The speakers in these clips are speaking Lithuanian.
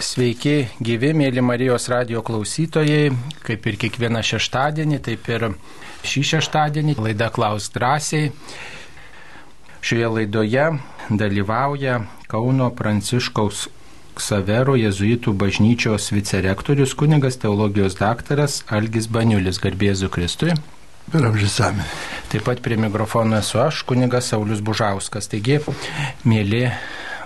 Sveiki, gyvi, mėly Marijos radio klausytojai, kaip ir kiekvieną šeštadienį, taip ir šį šeštadienį laida Klaus drąsiai. Šioje laidoje dalyvauja Kauno Pranciškaus Ksavero jėzuitų bažnyčios vicerektorius kunigas teologijos daktaras Algis Baniulis, garbėzu Kristui. Per amžinami. Taip pat prie mikrofono esu aš, kunigas Saulis Bužauskas. Taigi, mėly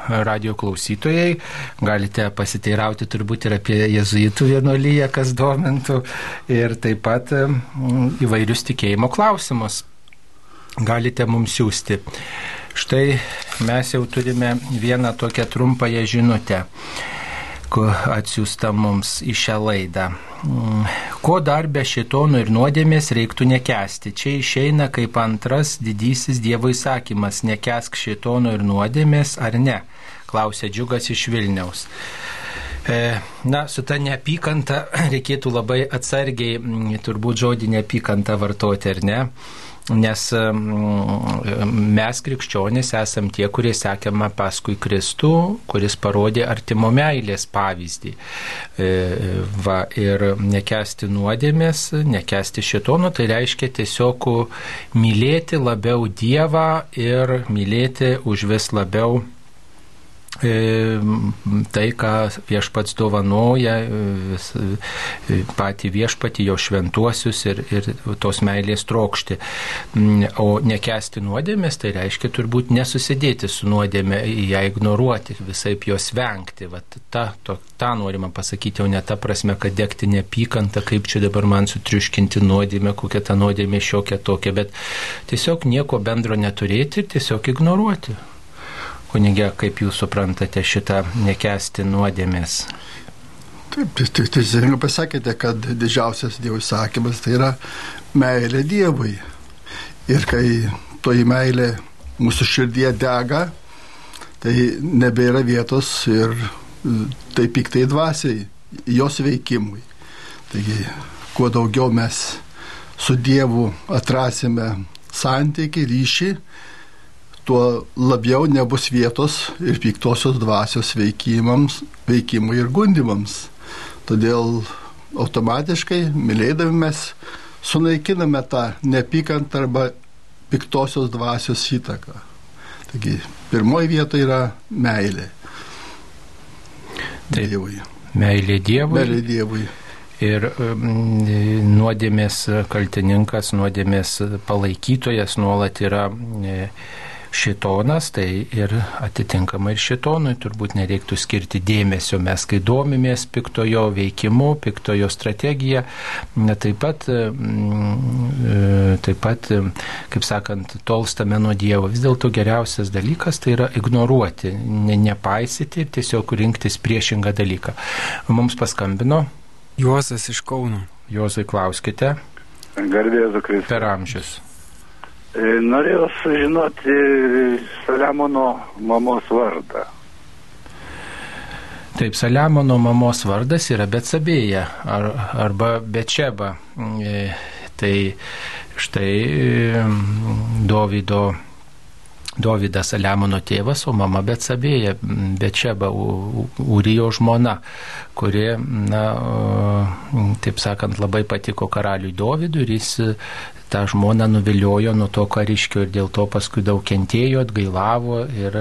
radio klausytojai. Galite pasiteirauti turbūt ir apie jezuitų vienuolyje, kas domintų, ir taip pat įvairius tikėjimo klausimus galite mums siūsti. Štai mes jau turime vieną tokią trumpąją žinutę atsiųsta mums į šią laidą. Mm, ko dar be šitonų ir nuodėmės reiktų nekesti? Čia išeina kaip antras didysis Dievo įsakymas - nekesk šitonų ir nuodėmės ar ne? Klausė Džiugas iš Vilniaus. E, na, su ta neapykanta reikėtų labai atsargiai mm, turbūt žodį neapykanta vartoti, ar ne? nes mes krikščionys esam tie, kurie sekėme paskui Kristų, kuris parodė artimo meilės pavyzdį. E, va, ir nekesti nuodėmės, nekesti šitono, tai reiškia tiesiog mylėti labiau Dievą ir mylėti už vis labiau tai, ką viešpats dovanoja, vis, e, patį viešpatį, jo šventuosius ir, ir tos meilės trokšti. Mm, o nekesti nuodėmės, tai reiškia turbūt nesusidėti su nuodėmė, ją ignoruoti, visai jos vengti. Vat ta, to, tą norima pasakyti, o ne ta prasme, kad degti neapykantą, kaip čia dabar man sutriuškinti nuodėmę, kokia ta nuodėmė šiokia tokia, bet tiesiog nieko bendro neturėti ir tiesiog ignoruoti. Kunigė, kaip jūs suprantate šitą nekesti nuodėmės? Taip, teisingai tai, pasakėte, kad didžiausias Dievo įsakymas tai yra meilė Dievui. Ir kai toji meilė mūsų širdie dega, tai nebėra vietos ir tai piktai dvasiai, jos veikimui. Taigi, kuo daugiau mes su Dievu atrasime santyki, ryšį, tuo labiau nebus vietos ir piktosios dvasios veikimams, veikimui ir gundimams. Todėl automatiškai, mylėdami mes, sunaikiname tą neapykantą arba piktosios dvasios įtaką. Taigi, pirmoji vieta yra meilė. Taip, Dievui. Meilė Dievui. Meilė Dievui. Ir um, nuodėmės kaltininkas, nuodėmės palaikytojas nuolat yra e, šitonas, tai ir atitinkamai ir šitonui turbūt nereiktų skirti dėmesio. Mes, kai domimės piktojo veikimu, piktojo strategija, taip pat, mm, taip pat, kaip sakant, tolstame nuo Dievo. Vis dėlto geriausias dalykas tai yra ignoruoti, ne, nepaisyti ir tiesiog rinktis priešingą dalyką. Mums paskambino. Juozas iš Kauno. Juozai, klauskite. Garbėzu Kristus. Per amžius. E, norėjau sužinoti Saliamono mamos vardą. Taip, Saliamono mamos vardas yra Betsabėja ar, arba Bečeba. E, tai štai e, Dovido Dovydas Saliamono tėvas, o mama Betsabėja, Bečeba, Urijo žmona, kuri, na, taip sakant, labai patiko karaliui Dovydui ir jis tą žmoną nuviliojo nuo to kariškio ir dėl to paskui daug kentėjo, atgailavo, ir,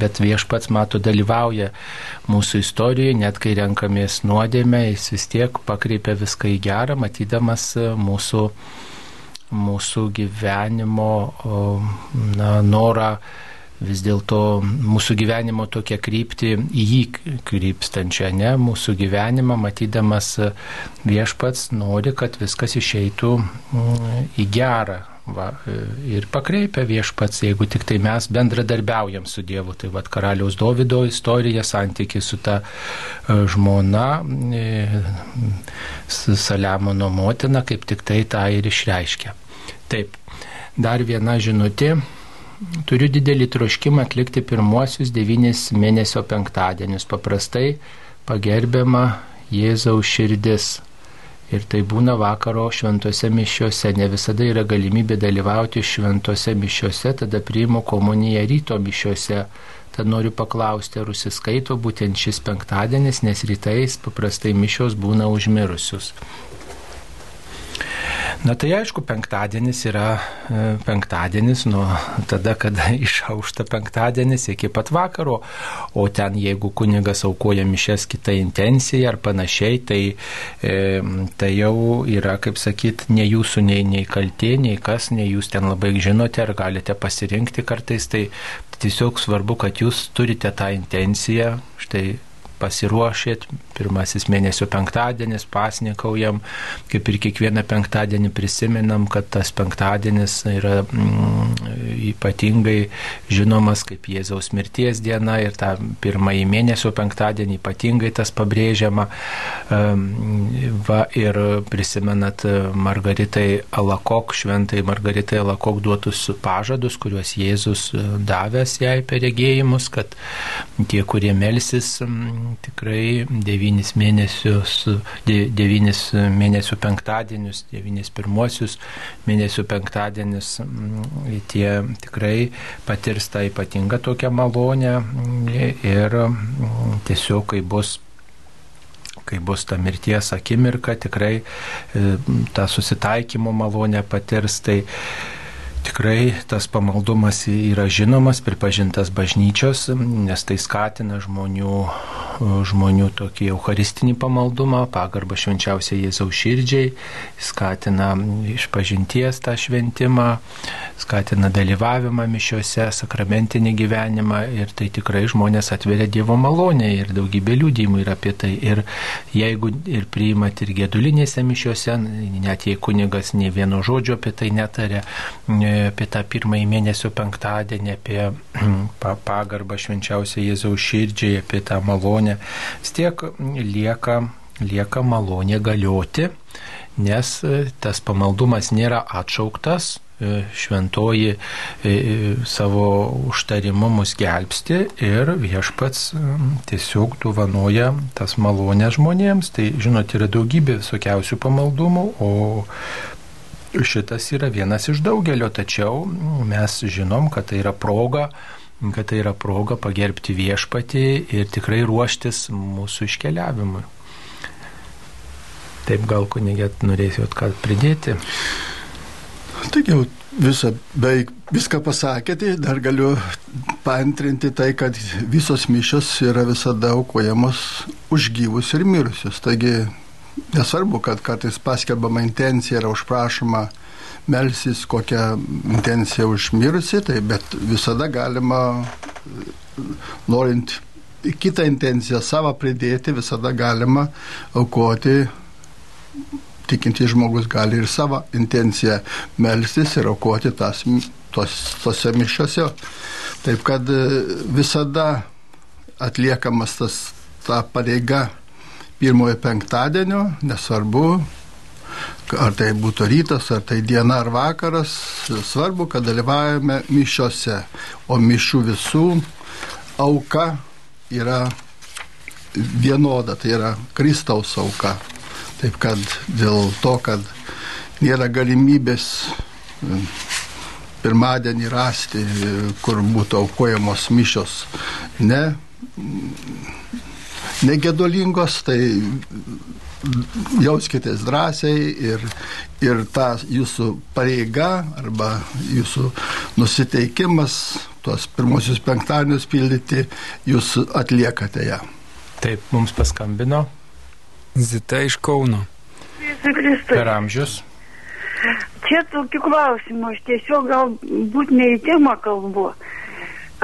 bet viešpats mato dalyvauja mūsų istorijoje, net kai renkamės nuodėmę, jis vis tiek pakreipia viską į gerą, matydamas mūsų, mūsų gyvenimo na, norą vis dėlto mūsų gyvenimo tokia krypti į jį krypstančią, ne, mūsų gyvenimą matydamas viešpats nori, kad viskas išeitų mm, į gerą. Va, ir pakreipia viešpats, jeigu tik tai mes bendradarbiaujam su Dievu. Tai vad karaliaus Davido istorija, santykiai su ta e, žmona, e, Saliamono motina, kaip tik tai tą ir išreiškia. Taip, dar viena žinutė Turiu didelį troškimą atlikti pirmuosius devynis mėnesio penktadienius. Paprastai pagerbiama Jėzaus širdis. Ir tai būna vakaro šventose mišiuose. Ne visada yra galimybė dalyvauti šventose mišiuose, tada priimu komuniją ryto mišiuose. tad noriu paklausti, ar užsiskaito būtent šis penktadienis, nes rytais paprastai mišios būna užmirusius. Na tai aišku, penktadienis yra e, penktadienis nuo tada, kada išaušta penktadienis iki pat vakaro, o ten jeigu kunigas aukoja mišes kitą intenciją ar panašiai, tai, e, tai jau yra, kaip sakyt, ne jūsų nei, nei kaltė, nei kas, nei jūs ten labai žinote ar galite pasirinkti kartais, tai tiesiog svarbu, kad jūs turite tą intenciją, štai pasiruošėt, pirmasis mėnesio penktadienis, pasnikaujam, kaip ir kiekvieną penktadienį prisimenam, kad tas penktadienis yra mm, ypatingai žinomas kaip Jėzaus mirties diena ir tą pirmąjį mėnesio penktadienį ypatingai tas pabrėžiama. Va, ir prisimenat Margaritai Alakok, šventai Margaritai Alakok duotus pažadus, kuriuos Jėzus davęs jai per regėjimus, kad tie, kurie melsis, tikrai devynis mėnesius, de, devynis mėnesių penktadienius, devynis pirmosius mėnesių penktadienius, mm, tie tikrai patirs tą ypatingą tokią malonę ir mm, tiesiog, kai bus kai bus ta mirties akimirka, tikrai e, tą susitaikymo malonę patirs. Tai Tikrai tas pamaldumas yra žinomas, pripažintas bažnyčios, nes tai skatina žmonių, žmonių tokį eucharistinį pamaldumą, pagarbą švenčiausiai Jėzaus širdžiai, skatina išpažinties tą šventimą, skatina dalyvavimą mišiuose, sakramentinį gyvenimą ir tai tikrai žmonės atveria Dievo malonę ir daugybė liūdimų yra apie tai. Ir jeigu ir priimat ir gėdulinėse mišiuose, net jei kunigas ne vieno žodžio apie tai netarė, apie tą pirmąjį mėnesio penktadienį, apie pagarbą švenčiausiai Jėzaus širdžiai, apie tą malonę, vis tiek lieka, lieka malonė galioti, nes e, tas pamaldumas nėra atšauktas, e, šventoji e, savo užtarimu mus gelbsti ir viešpats tiesiog duvanoja tas malonės žmonėms. Tai, žinot, yra daugybė visokiausių pamaldumų, o šitas yra vienas iš daugelio, tačiau mes žinom, kad tai yra proga kad tai yra proga pagerbti viešpatį ir tikrai ruoštis mūsų iškeliavimui. Taip gal kunigėt norėsite ką pridėti? Tik jau visą, beveik viską pasakėte, dar galiu paantrinti tai, kad visos mišios yra visada aukojamos už gyvus ir mirusius. Taigi nesvarbu, kad kartais paskelbama intencija yra užprašoma melsis kokią intenciją užmirusi, tai bet visada galima, norint kitą intenciją savo pridėti, visada galima aukoti. Tikintis žmogus gali ir savo intenciją melstis ir aukoti tas, tos, tose mišiose. Taip kad visada atliekamas tas, ta pareiga pirmojo penktadienio, nesvarbu, ar tai būtų rytas, ar tai diena, ar vakaras, svarbu, kad dalyvaujame mišiose, o mišių visų auka yra vienoda, tai yra Kristaus auka. Taip kad dėl to, kad nėra galimybės pirmadienį rasti, kur būtų aukojamos mišios, ne negėdolingos, tai jauskitės drąsiai ir, ir ta jūsų pareiga arba jūsų nusiteikimas tuos pirmosius penktadienius pildyti, jūs atliekate ją. Taip, mums paskambino. Zita iš Kauno. Per amžius. Čia tokių klausimų, aš tiesiog galbūt ne į temą kalbu.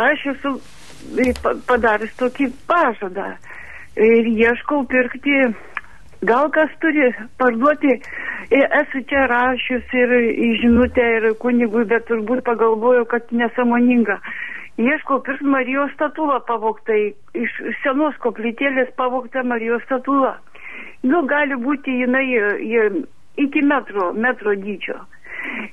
Aš esu padaręs tokį pažadą ir ieškau pirkti, gal kas turi parduoti. Esu čia rašius ir žinutę ir kunigui, bet turbūt pagalvojau, kad nesamoninga. Ieškau pirkti Marijos statulą pavogtai, iš senos koplytėlės pavogta Marijos statula. Nu, gali būti jinai jie, iki metro, metro dydžio.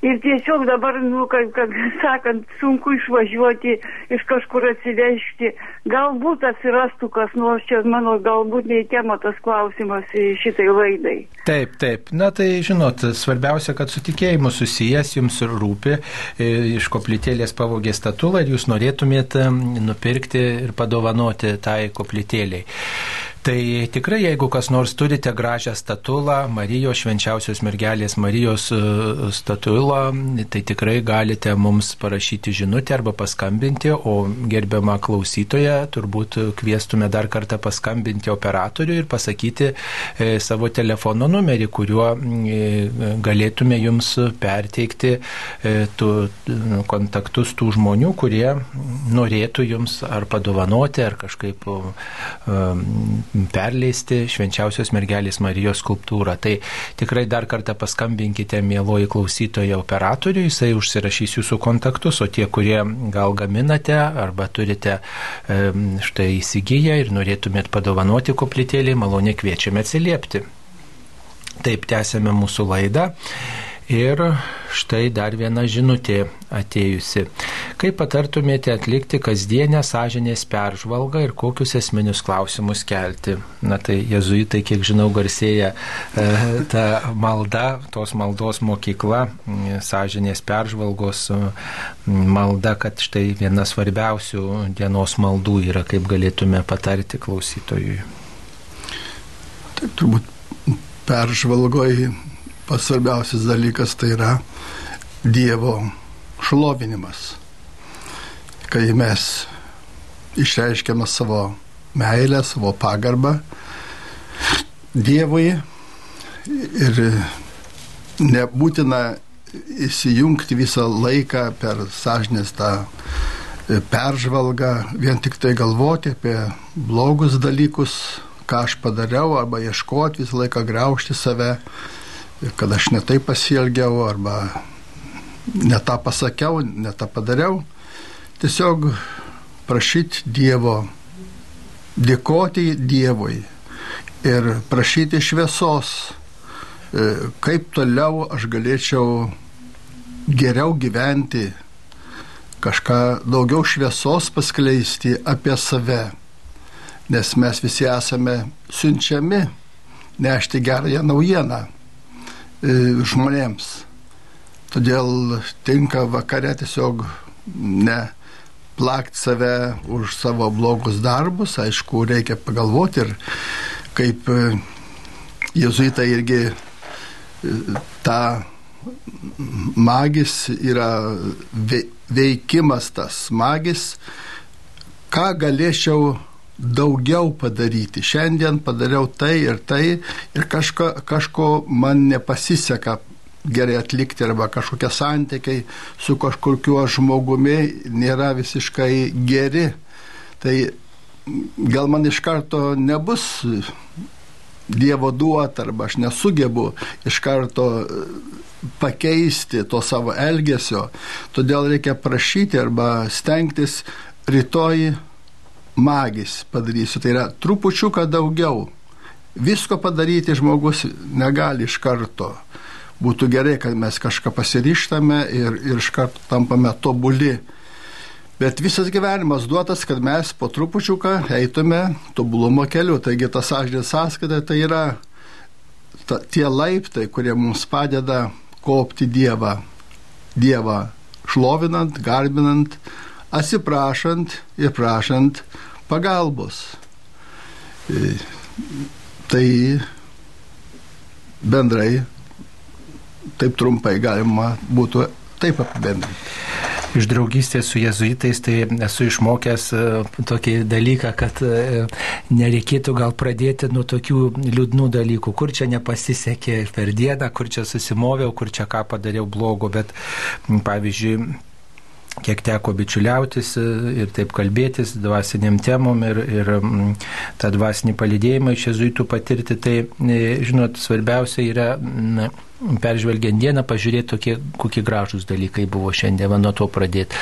Ir tiesiog dabar, nu, kad, kad sakant, sunku išvažiuoti, iš kažkur atsivežti. Galbūt atsirastų kas nors čia, mano, galbūt neįtemo tas klausimas šitai laidai. Taip, taip. Na tai, žinot, svarbiausia, kad su tikėjimu susijęs jums rūpi. E, iš koplytėlės pavogė statulą ir jūs norėtumėte nupirkti ir padovanoti tai koplytėliai. Tai tikrai, jeigu kas nors turite gražią statulą, Marijos švenčiausios mergelės Marijos e, statulą, tai tikrai galite mums parašyti žinutę arba paskambinti, o gerbiamą klausytoją turbūt kviestume dar kartą paskambinti operatoriui ir pasakyti e, savo telefono numerį, kuriuo e, galėtume jums perteikti tų kontaktus tų žmonių, kurie norėtų jums ar padovanoti, ar kažkaip perleisti švenčiausios mergelės Marijos skulptūrą. Tai tikrai dar kartą paskambinkite mėloji klausytojo operatoriui, jisai užsirašys jūsų kontaktus, o tie, kurie gal gaminate arba turite štai įsigiję ir norėtumėt padovanoti koplytėlį, maloniai kviečiame atsiliepti. Taip tęsėme mūsų laidą. Ir štai dar viena žinutė atėjusi. Kaip patartumėte atlikti kasdienę sąžinės peržvalgą ir kokius esminius klausimus kelti? Na tai jezuitai, kiek žinau, garsėja e, ta malda, tos maldos mokykla, sąžinės peržvalgos malda, kad štai viena svarbiausių dienos maldų yra, kaip galėtume patarti klausytojui. Taip, turbūt peržvalgoj pats svarbiausias dalykas tai yra Dievo šlovinimas. Kai mes išreiškiame savo meilę, savo pagarbą Dievui ir nebūtina įsijungti visą laiką per sąžinės tą peržvalgą, vien tik tai galvoti apie blogus dalykus, ką aš padariau, arba ieškoti visą laiką graužti save kad aš netai pasielgiau arba netą pasakiau, netą padariau. Tiesiog prašyti Dievo, dėkoti Dievui ir prašyti šviesos, e, kaip toliau aš galėčiau geriau gyventi, kažką daugiau šviesos paskleisti apie save, nes mes visi esame siunčiami nešti gerąją naujieną žmonėms. Todėl tinka vakare tiesiog ne plakti save už savo blogus darbus, aišku, reikia pagalvoti ir kaip e, jezuitai irgi e, ta magis yra veikimas tas magis, ką galėčiau daugiau padaryti. Šiandien padariau tai ir tai ir kažko, kažko man nepasiseka gerai atlikti arba kažkokie santykiai su kažkokiu žmogumi nėra visiškai geri. Tai gal man iš karto nebus Dievo duota arba aš nesugebu iš karto pakeisti to savo elgesio. Todėl reikia prašyti arba stengtis rytoj magis padarysiu. Tai yra trupučiuką daugiau. Visko padaryti žmogus negali iš karto. Būtų gerai, kad mes kažką pasiryštame ir, ir iš karto tampame tobuli. Bet visas gyvenimas duotas, kad mes po trupučiuką eitume tobulumo keliu. Taigi tas sąžinės sąskaita tai yra ta, tie laiptai, kurie mums padeda kopti Dievą. Dievą šlovinant, garbinant, atsiprašant ir prašant pagalbos. E, tai bendrai, taip trumpai galima būtų taip apibendrinti. Iš draugystės su jezuitais tai esu išmokęs e, tokį dalyką, kad e, nereikėtų gal pradėti nuo tokių liūdnų dalykų, kur čia nepasisekė per dieną, kur čia susimoviau, kur čia ką padariau blogo, bet pavyzdžiui, kiek teko bičiuliautis e, ir taip kalbėtis dvasiniam temom ir, ir tą dvasinį palidėjimą iš jezuitų patirti, tai, e, žinot, svarbiausia yra na, peržvelgiant dieną, pažiūrėti, tokie, kokie gražūs dalykai buvo šiandien, va, nuo to pradėti.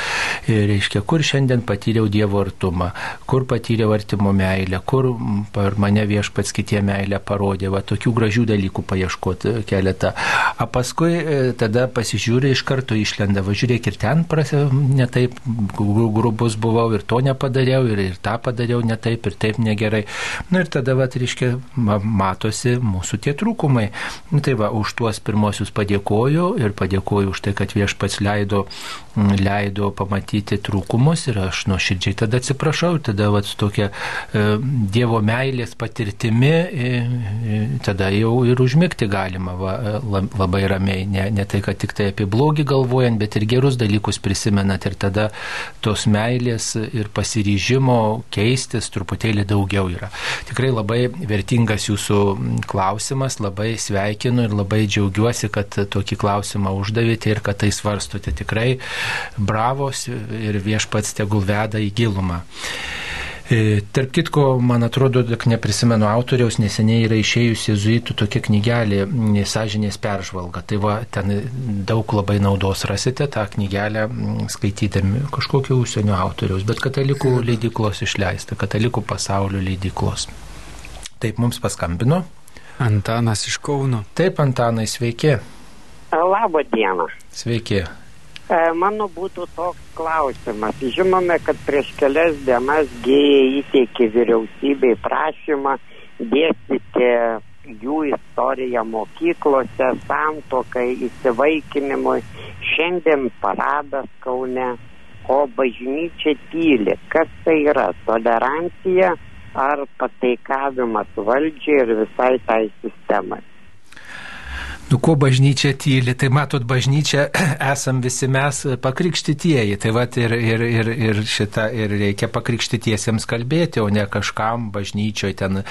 Ir reiškia, kur šiandien patyriau Dievo artumą, kur patyriau artimo meilę, kur per mane viešpats kitie meilę parodė, va, tokių gražių dalykų paieškoti keletą. O paskui e, tada pasižiūrė iš karto išlenda, va, žiūrėk ir ten prasė, netaip grubus buvau ir to nepadariau, ir, ir tą padariau netaip, ir taip negerai. Na ir tada, va, reiškia, matosi mūsų tie trūkumai. Nu, tai va, už tuos pirmosius padėkoju ir padėkoju už tai, kad viešpats leido, leido pamatyti trūkumus ir aš nuoširdžiai tada atsiprašau, tada va, su tokia e, Dievo meilės patirtimi, e, e, tada jau ir užmigti galima va, e, labai ramiai, ne, ne tai, kad tik tai apie blogį galvojant, bet ir gerus dalykus prisimenat ir tada tos meilės ir pasiryžimo keistis truputėlį daugiau yra. Tikrai labai vertingas jūsų klausimas, labai sveikinu ir labai džiaugiuosi, kad tokį klausimą uždavėte ir kad tai svarstote. Tikrai bravos ir viešpats tegul veda į gilumą. E, tarp kitko, man atrodo, tik neprisimenu autoriaus, neseniai yra išėjusi jezuitų tokia knygelė Sąžinės peržvalga. Tai va, ten daug labai naudos rasite tą knygelę skaitydami kažkokio užsienio autoriaus, bet katalikų leidiklos išleista, katalikų pasaulio leidiklos. Taip mums paskambino. Antanas iš Kauno. Taip, Antanai, sveiki. Labą dieną. Sveiki. E, mano būtų toks klausimas. Žinome, kad prieš kelias dienas gėjai įteikė vyriausybei prašymą dėstyti jų istoriją mokyklose, santokai, įsivaikinimui. Šiandien paradas Kaune, o bažnyčia tyli. Kas tai yra? Tolerancija ar pateikavimas valdžiai ir visai tai sistemai? Nu, kuo bažnyčia tyli, tai matot, bažnyčia esam visi mes pakrikštytieji, tai va ir, ir, ir, ir šitą ir reikia pakrikštytiesiems kalbėti, o ne kažkam bažnyčioje ten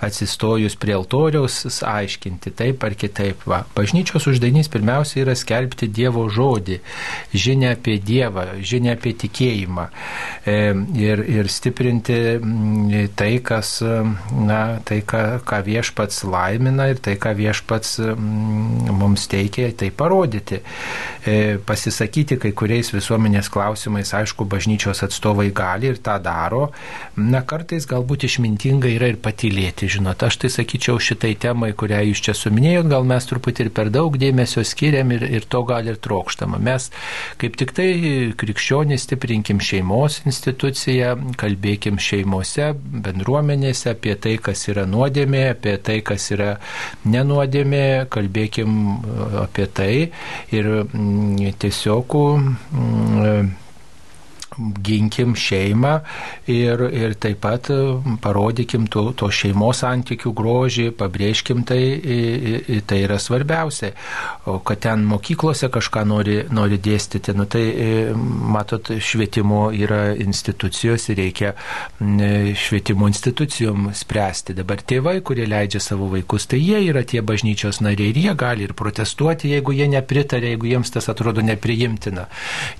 atsistojus prie altoriaus aiškinti taip ar kitaip. Va. Bažnyčios uždavinys pirmiausia yra skelbti Dievo žodį, žinia apie Dievą, žinia apie tikėjimą e, ir, ir stiprinti tai, kas, na, tai, ką, ką viešpats laimina ir tai, ką viešpats mums teikia tai parodyti. E, pasisakyti kai kuriais visuomenės klausimais, aišku, bažnyčios atstovai gali ir tą daro. Na, kartais galbūt išmintinga yra ir patylėti, žinot. Aš tai sakyčiau šitai temai, kurią jūs čia suminėjot, gal mes truputį ir per daug dėmesio skiriam ir, ir to gal ir trokštama. Mes kaip tik tai krikščionys stiprinkim šeimos instituciją, kalbėkim šeimose, bendruomenėse apie tai, kas yra nuodėmė, apie tai, kas yra nenuodėmė, kalbėkim kalbėkim e, apie tai. Ir mm, tiesiog mm, ginkim šeimą ir, ir taip pat e, parodykim to, to šeimos santykių grožį, pabrėžkim tai, tai yra svarbiausia. O kad ten mokyklose kažką nori, nori dėstyti, nu tai matot, švietimo yra institucijos ir reikia švietimo institucijom spręsti. Dabar tėvai, kurie leidžia savo vaikus, tai jie yra tie bažnyčios nariai ir jie gali ir protestuoti, jeigu jie nepritarė, jeigu jiems tas atrodo nepriimtina.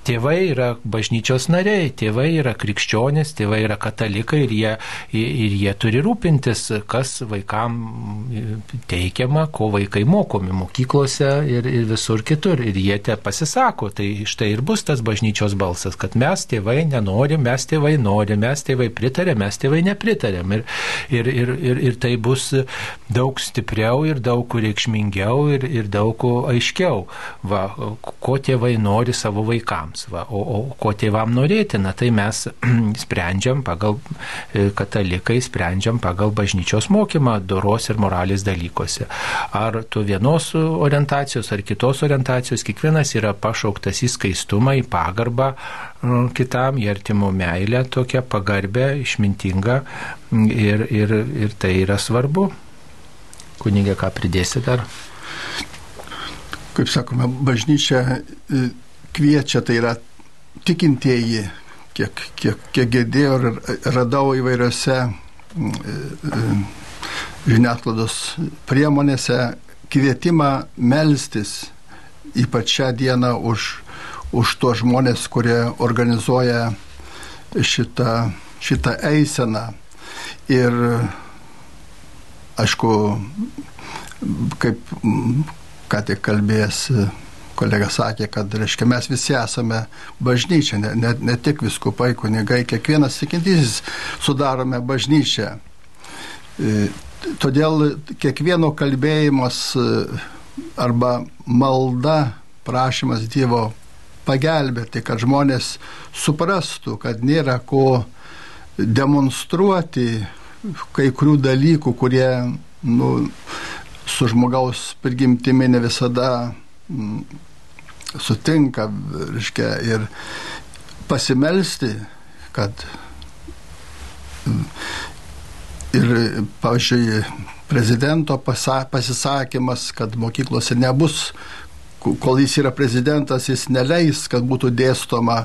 Tėvai yra bažnyčios nariai nariai, tėvai yra krikščionys, tėvai yra katalikai ir jie, ir jie turi rūpintis, kas vaikam teikiama, ko vaikai mokomi mokyklose ir, ir visur kitur. Ir jie te pasisako, tai štai ir bus tas bažnyčios balsas, kad mes tėvai nenorim, mes tėvai norim, mes tėvai pritarėm, mes tėvai nepritarėm. Ir, ir, ir, ir, ir tai bus daug stipriau ir daug reikšmingiau ir, ir daug aiškiau, va, ko tėvai nori savo vaikams, va, o, o ko tėvam nori norėtina, tai mes sprendžiam pagal, e, katalikai sprendžiam pagal bažnyčios mokymą doros ir moralės dalykuose. Ar tu vienos orientacijos ar kitos orientacijos, kiekvienas yra pašauktas į skaistumą, į pagarbą kitam, į artimo meilę, tokią pagarbę, išmintingą ir, ir, ir tai yra svarbu. Kunigė, ką pridėsi dar? Kaip sakome, bažnyčia e, kviečia, tai yra tikintieji, kiek, kiek, kiek girdėjau ir radau įvairiose mm, e, e, žiniasklaidos priemonėse kvietimą melstis, ypač šią dieną už, už tuos žmonės, kurie organizuoja šitą, šitą eiseną. Ir aišku, kaip, ką tik kalbėjęs kolega sakė, kad reiškia, mes visi esame bažnyčia, ne, ne, ne tik viskupai, kunigai, kiekvienas tikintysis sudarome bažnyčią. E, todėl kiekvieno kalbėjimas e, arba malda, prašymas Dievo pagelbėti, kad žmonės suprastų, kad nėra ko demonstruoti kai kurių dalykų, kurie nu, su žmogaus prigimtimi ne visada sutinka, reiškia, ir pasimelsti, kad ir, pavyzdžiui, prezidento pasisakymas, kad mokyklose nebus kol jis yra prezidentas, jis neleis, kad būtų dėstoma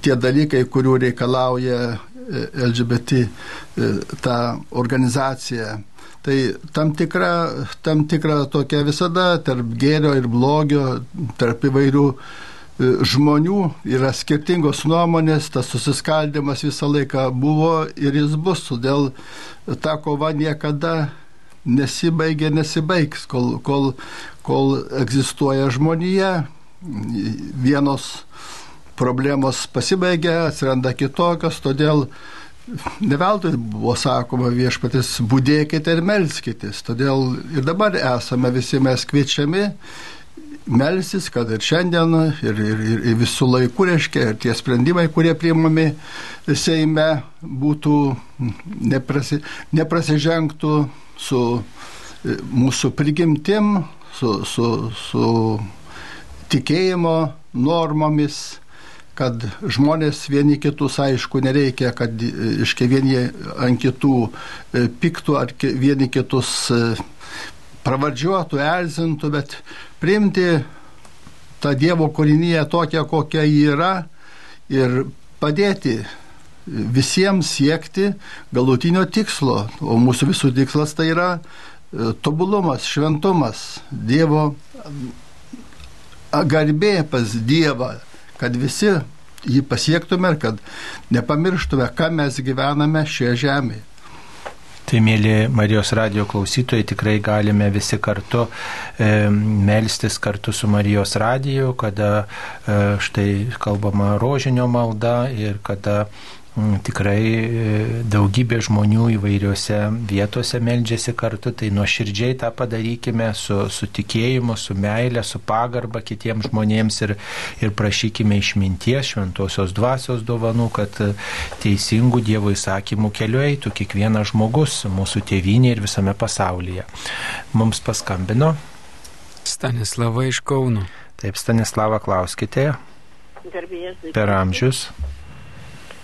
tie dalykai, kurių reikalauja e, LGBT e, ta organizacija. Tai tam tikra, tam tikra tokia visada tarp gėrio ir blogio, tarp įvairių e, žmonių yra skirtingos nuomonės, tas susiskaldimas visą laiką buvo ir jis bus, todėl ta kova niekada nesibaigia, nesibaigs, kol, kol, kol egzistuoja žmonija, vienos problemos pasibaigia, atsiranda kitokios, todėl neveltui buvo sakoma viešpatis, būdėkite ir melskitės. Todėl ir dabar esame visi mes kviečiami melsis, kad ir šiandien, ir, ir, ir, ir visų laikų, reiškia, ir tie sprendimai, kurie priimami Seime, būtų neprasi, neprasižengtų su e, mūsų prigimtim, su, su, su tikėjimo normomis, kad žmonės vieni kitus, aišku, nereikia, kad iškai vieni ant kitų e, piktų ar vieni kitus e, pravardžiuotų, erzintų, bet priimti tą Dievo kūrinyje tokią, kokia ji yra ir padėti visiems siekti galutinio tikslo. O mūsų visų tikslas tai yra E, tobulumas, šventumas, Dievo garbė pas Dievą, kad visi jį pasiektume ir kad nepamirštume, ką mes gyvename šioje žemėje. Tai, mėly Marijos radio klausytojai, tikrai galime visi kartu e, melstis kartu su Marijos radiju, kada e, štai kalbama rožinio malda ir kada tikrai e, daugybė žmonių įvairiose vietose meldžiasi kartu, tai nuoširdžiai tą padarykime su, su tikėjimu, su meile, su pagarba kitiems žmonėms ir, ir prašykime išminties, šventosios dvasios dovanų, kad e, teisingų Dievo įsakymų keliu eitų kiekvienas žmogus mūsų tėvynė ir visame pasaulyje. Mums paskambino. Stanislava iš Kauno. Taip, Stanislava, klauskite. Per amžius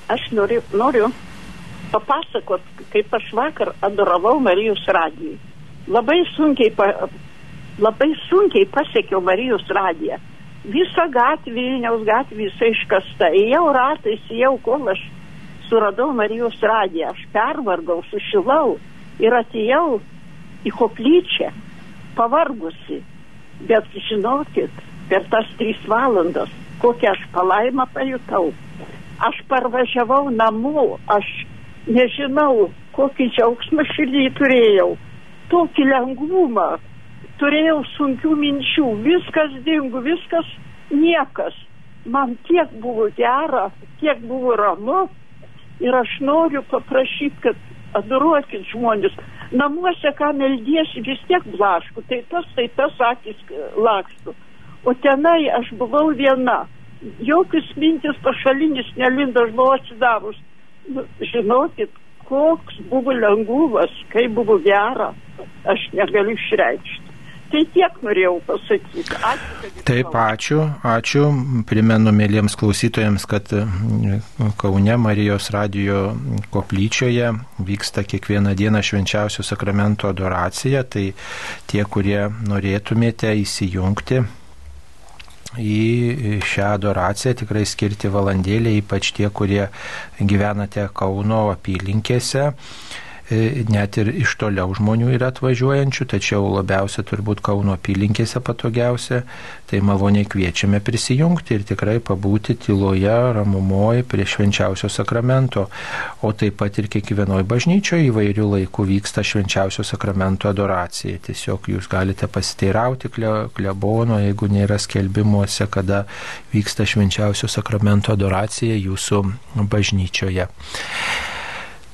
aš noriu, noriu papasakot, kaip aš vakar adoravau Marijos radijui. Labai sunkiai, pa, labai sunkiai pasiekiau Marijos radiją. Visa gatvė, Vilniaus gatvė, visa iškasta. Ėjau ratais, ėjau, kol aš suradau Marijos radiją. Aš pervargau, sušilau ir atėjau į koplyčią, pavargusi. Bet žinokit, per tas trys valandas, kokią aš palaimą pajutau aš parvažiavau namo, aš nežinau, kokį džiaugsmą širdį turėjau, tokį lengvumą, turėjau sunkių minčių, viskas dingo, viskas niekas. Man tiek buvo gera, tiek buvo ramu ir aš noriu paprašyti, kad adoruokit žmonės. Namuose, ką meldiesi, vis tiek blašku, tai tas, tai tas akis lakstu. O tenai aš buvau viena jokius mintis pašalinis nelindo, aš buvau atsidavus. Nu, žinokit, koks buvo lengvas, kaip buvo gera, aš negaliu išreikšti. Tai tiek norėjau pasakyti. Ačiū. Taip, ačiū, ačiū. Primenu mėlyms klausytojams, kad mm, Kaune Marijos radijo koplyčioje vyksta kiekvieną dieną švenčiausio sakramento adoracija. Tai tie, kurie norėtumėte įsijungti į šią adoraciją tikrai skirti valandėlį, ypač tie, kurie gyvenate Kauno apylinkėse. E, net ir iš toliau žmonių yra atvažiuojančių, tačiau labiausia turbūt Kauno apylinkėse patogiausia, tai maloniai kviečiame prisijungti ir tikrai pabūti tyloje, ramumoje prie švenčiausio sakramento, o taip pat ir kiekvienoje bažnyčioje įvairių laikų vyksta švenčiausio sakramento adoracija. Tiesiog jūs galite pasiteirauti klebono, jeigu nėra skelbimuose, kada vyksta švenčiausio sakramento adoracija jūsų bažnyčioje.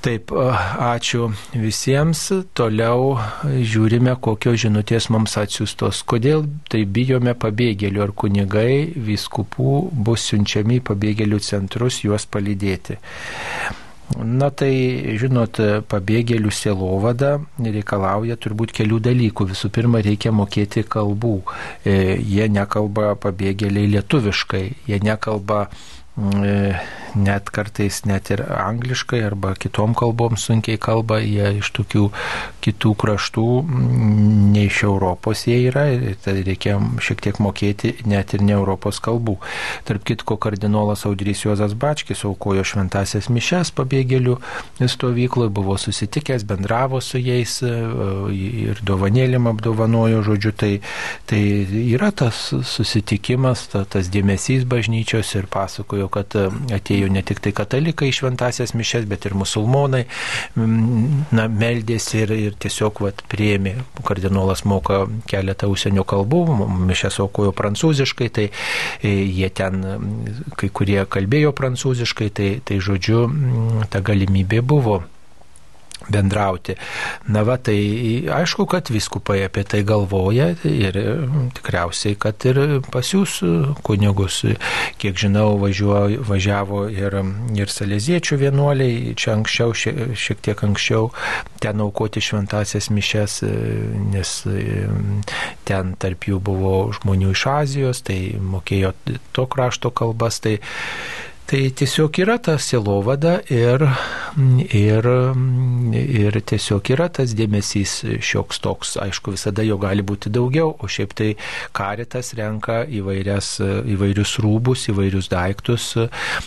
Taip, ačiū visiems. Toliau žiūrime, kokios žinutės mums atsiustos. Kodėl tai bijome pabėgėlių ar kunigai, viskupų bus siunčiami į pabėgėlių centrus juos palydėti. Na tai, žinot, pabėgėlių sielovada reikalauja turbūt kelių dalykų. Visų pirma, reikia mokėti kalbų. E, jie nekalba pabėgėliai lietuviškai, jie nekalba e, net kartais net ir angliškai arba kitom kalbom sunkiai kalba, jie iš tokių kitų kraštų, mm, ne iš Europos jie yra, tai reikia šiek tiek mokėti net ir ne Europos kalbų. Tarp kitko, kardinolas Audrys Juozas Bačkis aukojo šventasias mišes pabėgėlių stovykloje, buvo susitikęs, bendravo su jais e, ir dovanėlim apdovanojo, žodžiu, tai, tai yra tas susitikimas, ta, tas dėmesys bažnyčios ir pasakojo, kad e, atėjo atėjo ne tik tai katalikai į šventasias mišes, bet ir musulmonai na, meldėsi ir, ir tiesiog vat, prieimi. Kardinolas moka keletą užsienio kalbų, mišes aukojo prancūziškai, tai e, jie ten, kai kurie kalbėjo prancūziškai, tai, tai žodžiu, ta galimybė buvo bendrauti. Na va, tai aišku, kad viskupai apie tai galvoja ir tikriausiai, kad ir pas jūs kunigus, kiek žinau, važiuoja, važiavo ir, ir salėziečių vienuoliai, čia anksčiau, šiek tiek anksčiau, ten aukoti šventasias mišes, nes ten tarp jų buvo žmonių iš Azijos, tai mokėjo to krašto kalbas, tai Tai tiesiog yra ta silovada ir, ir, ir tiesiog yra tas dėmesys šioks toks. Aišku, visada jo gali būti daugiau, o šiaip tai karitas renka įvairias, įvairius rūbus, įvairius daiktus.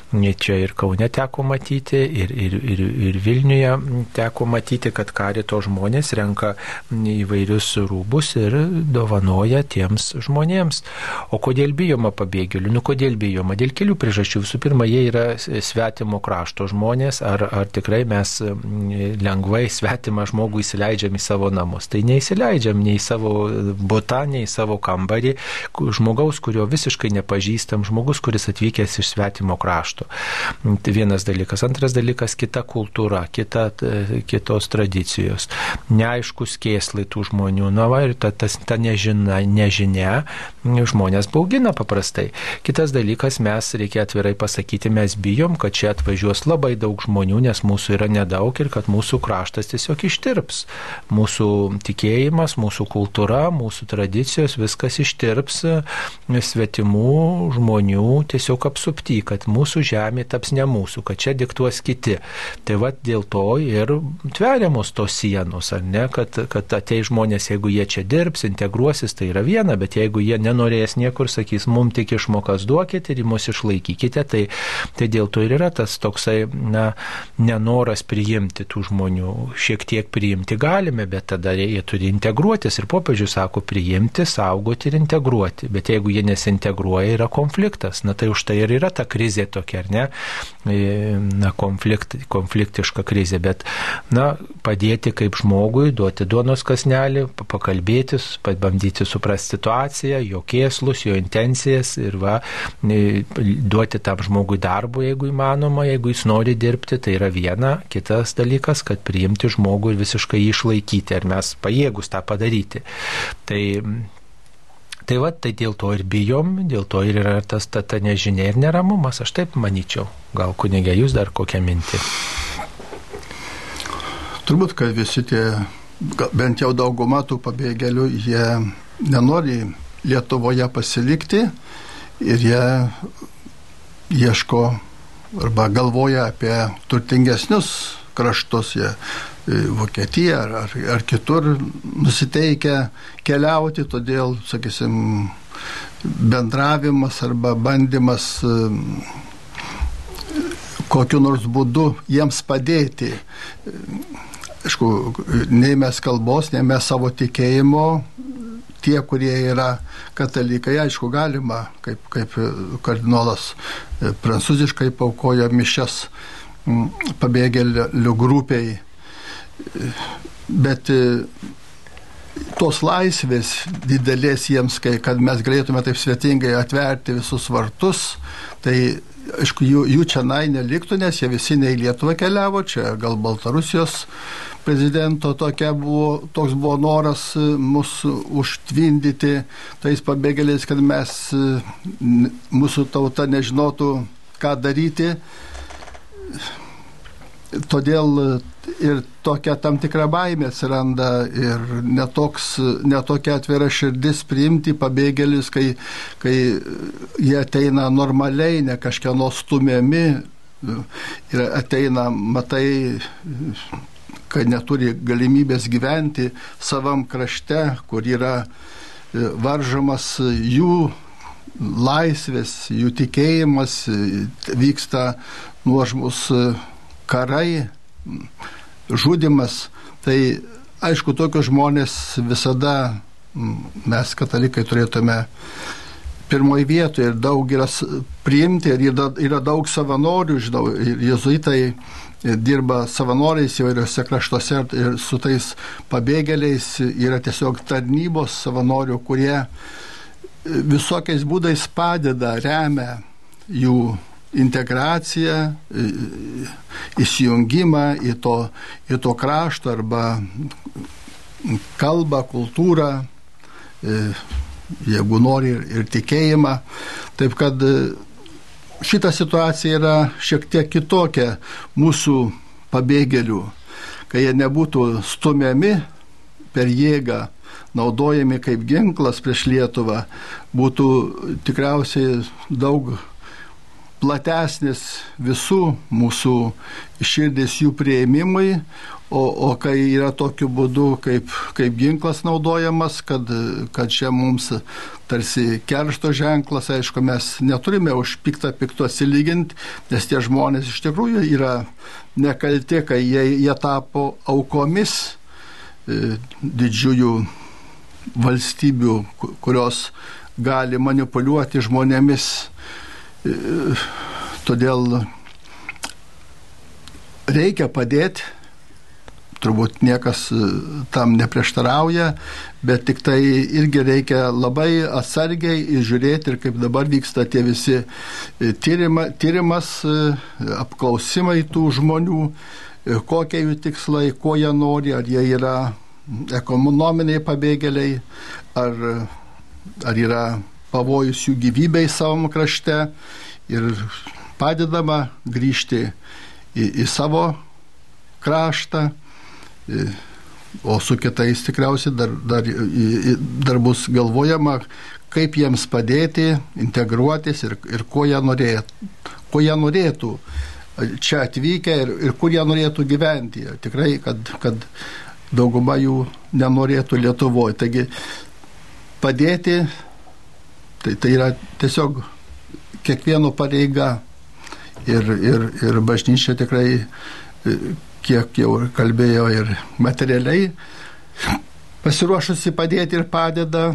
Čia ir Kaune teko matyti, ir, ir, ir, ir Vilniuje teko matyti, kad karito žmonės renka įvairius rūbus ir dovanoja tiems žmonėms. O kodėl bijoma pabėgėlių? Nu, kodėl bijoma? Dėl kelių priežasčių. Visų pirma, jie yra svetimo krašto žmonės, ar, ar tikrai mes lengvai svetimą žmogų įsileidžiam į savo namus. Tai neįsileidžiam nei savo butą, nei savo kambarį, žmogaus, kurio visiškai nepažįstam, žmogus, kuris atvykęs iš svetimo krašto. Tai vienas dalykas. Antras dalykas - kita kultūra, kita, kitos tradicijos. Neaiškus kėslai tų žmonių. Na, va, ir ta, tas, ta nežina, nežinia žmonės baugina paprastai. Kitas dalykas, mes reikia atvirai pasakyti, pasakyti, mes bijom, kad čia atvažiuos labai daug žmonių, nes mūsų yra nedaug ir kad mūsų kraštas tiesiog ištirps. Mūsų tikėjimas, mūsų kultūra, mūsų tradicijos, viskas ištirps svetimų žmonių tiesiog apsupti, kad mūsų žemė taps ne mūsų, kad čia diktuos kiti. Tai vad dėl to ir tveriamos tos sienos, ar ne, kad, kad atei žmonės, jeigu jie čia dirbs, integruosis, tai yra viena, bet jeigu jie nenorės niekur, sakys, mums tik išmokas duokite ir mus išlaikykite, tai Tai dėl to ir yra tas toksai, na, nenoras priimti tų žmonių. Šiek tiek priimti galime, bet tada jie turi integruotis. Ir popiežius sako priimti, saugoti ir integruoti. Bet jeigu jie nesintegruoja, yra konfliktas. Na tai už tai ir yra ta krizė tokia, ar ne? E, na, konflikt, konfliktiška krizė. Bet, na, padėti kaip žmogui, duoti duonos kasnelį, pakalbėti, pabandyti suprasti situaciją, jo kėslus, jo intencijas ir va, e, duoti tam žmogui darbo, jeigu įmanoma, jeigu jis nori dirbti, tai yra viena. Kitas dalykas, kad priimti žmogų ir visiškai jį išlaikyti, ar mes pajėgus tą padaryti. Tai Tai va, tai dėl to ir bijom, dėl to ir yra tas ta, ta nežinia ir neramumas, aš taip manyčiau. Gal kunigė, jūs dar kokią mintį? Turbūt, kad visi tie, bent jau dauguma tų pabėgėlių, jie nenori Lietuvoje pasilikti ir jie ieško arba galvoja apie turtingesnius kraštus, jie Vokietiją ar, ar, ar kitur nusiteikę keliauti, todėl, sakysim, bendravimas arba bandymas kokiu nors būdu jiems padėti. Aišku, nei mes kalbos, nei mes savo tikėjimo, tie, kurie yra katalikai, aišku, galima, kaip, kaip kardinolas e, prancūziškai paukojo mišes pabėgėlių grupiai. Bet e, tos laisvės didelės jiems, kai, kad mes galėtume taip svetingai atverti visus vartus, tai aišku, jų, jų čia nai neliktų, nes jie visi ne į Lietuvą keliavo, čia gal Baltarusijos prezidento tokia buvo, toks buvo noras e, mus užtvindyti tais pabėgėliais, kad mes, e, mūsų tauta nežinotų, ką daryti. Todėl ir tokia tam tikra baimė atsiranda ir netoks, netokia atvira širdis priimti pabėgėlius, kai, kai jie ateina normaliai, ne kažkieno stumiami ir ateina, matai, kad neturi galimybės gyventi savam krašte, kur yra e, varžomas jų laisvės, jų tikėjimas, vyksta nuožmus karai, žudimas. Tai aišku, tokius žmonės visada mes katalikai turėtume pirmoji vietoje ir daug yra priimti ir yra, yra daug savanorių, žinau, ir jezuitai dirba savanoriais įvairiose kraštuose ir su tais pabėgėliais yra tiesiog tarnybos savanorių, kurie visokiais būdais padeda, remia jų integraciją, įsijungimą į to, į to krašto arba kalbą, kultūrą, jeigu nori ir, tikėjimą. Taip kad šita situacija yra šiek tiek kitokia mūsų pabėgėlių, kai jie nebūtų stumiami per jėgą, naudojami kaip ginklas prieš Lietuvą, būtų tikriausiai daug platesnis visų mūsų širdis jų prieimimui, o, o kai yra tokiu būdu kaip, kaip ginklas naudojamas, kad, kad čia mums tarsi keršto ženklas, aišku, mes neturime už piktą pikto atsilyginti, nes tie žmonės iš tikrųjų yra nekalti, kai jie, jie tapo aukomis e, didžiųjų valstybių, kurios gali manipuliuoti žmonėmis. Todėl reikia padėti, turbūt niekas e, tam neprieštarauja, bet tik tai irgi reikia labai atsargiai žiūrėti ir kaip dabar vyksta tie visi e, tyrima, tyrimas, e, apklausimai tų žmonių, kokie jų tikslai, ko jie nori, ar jie yra ekonominiai pabėgėliai, ar, ar yra pavojus jų gyvybei savo krašte ir padedama grįžti į, į savo kraštą, o su kitais tikriausiai dar, dar, dar bus galvojama, kaip jiems padėti, integruotis ir, ir ko, jie norėtų, ko jie norėtų čia atvykę ir, ir kur jie norėtų gyventi. Tikrai, kad, kad dauguma jų nenorėtų Lietuvoje. Taigi padėti Tai, tai yra tiesiog kiekvieno pareiga. Ir, ir, ir bažnyčia tikrai, kiek jau kalbėjo ir materialiai, pasiruošusi padėti ir padeda,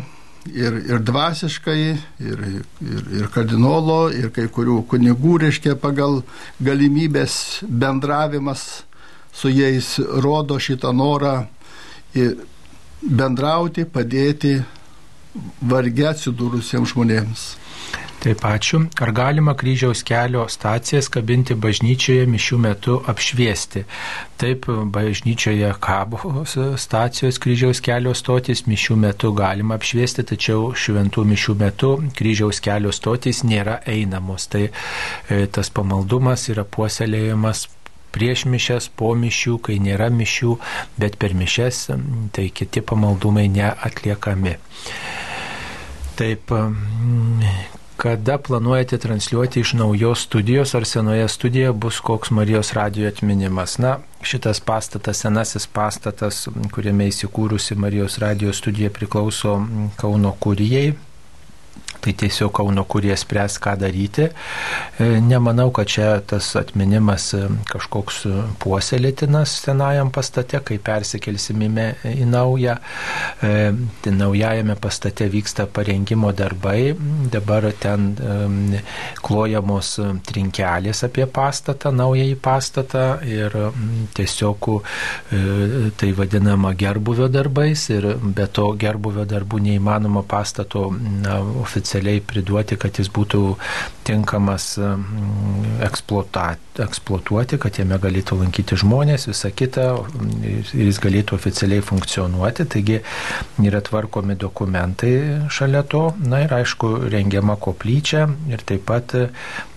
ir, ir dvasiškai, ir, ir, ir kardinolo, ir kai kurių kunigų, reiškia, pagal galimybės bendravimas su jais rodo šitą norą bendrauti, padėti vargia atsidūrusiems žmonėms. Taip ačiū. Ar galima kryžiaus kelio stacijas kabinti bažnyčioje mišių metu apšviesti? Taip, bažnyčioje kabo stacijos kryžiaus kelio stotis mišių metu galima apšviesti, tačiau šventų mišių metu kryžiaus kelio stotis nėra einamos. Tai e, tas pamaldumas yra puoselėjimas prieš mišes, po mišių, kai nėra mišių, bet per mišes tai kiti pamaldumai neatliekami. Taip, kada planuojate transliuoti iš naujos studijos ar senoje studijoje bus koks Marijos radio atminimas. Na, šitas pastatas, senasis pastatas, kuriame įsikūrusi Marijos radio studija priklauso Kauno kurijai. Tai tiesiog Kauno kurie spręs, ką daryti. E, nemanau, kad čia tas atminimas e, kažkoks puoselėtinas senajam pastate, kai persikelsime į naują. E, tai naujajame pastate vyksta parengimo darbai. Dabar ten klojamos trinkelės apie pastatą, naująjį pastatą ir tiesiog tai vadinama gerbuvio darbais ir be to gerbuvio darbų neįmanoma pastato na, oficialiai oficialiai priduoti, kad jis būtų tinkamas mm, eksploatuoti, kad jame galėtų lankyti žmonės, visa kita, ir jis galėtų oficialiai funkcionuoti. Taigi yra tvarkomi dokumentai šalia to, na ir aišku, rengiama koplyčia ir taip pat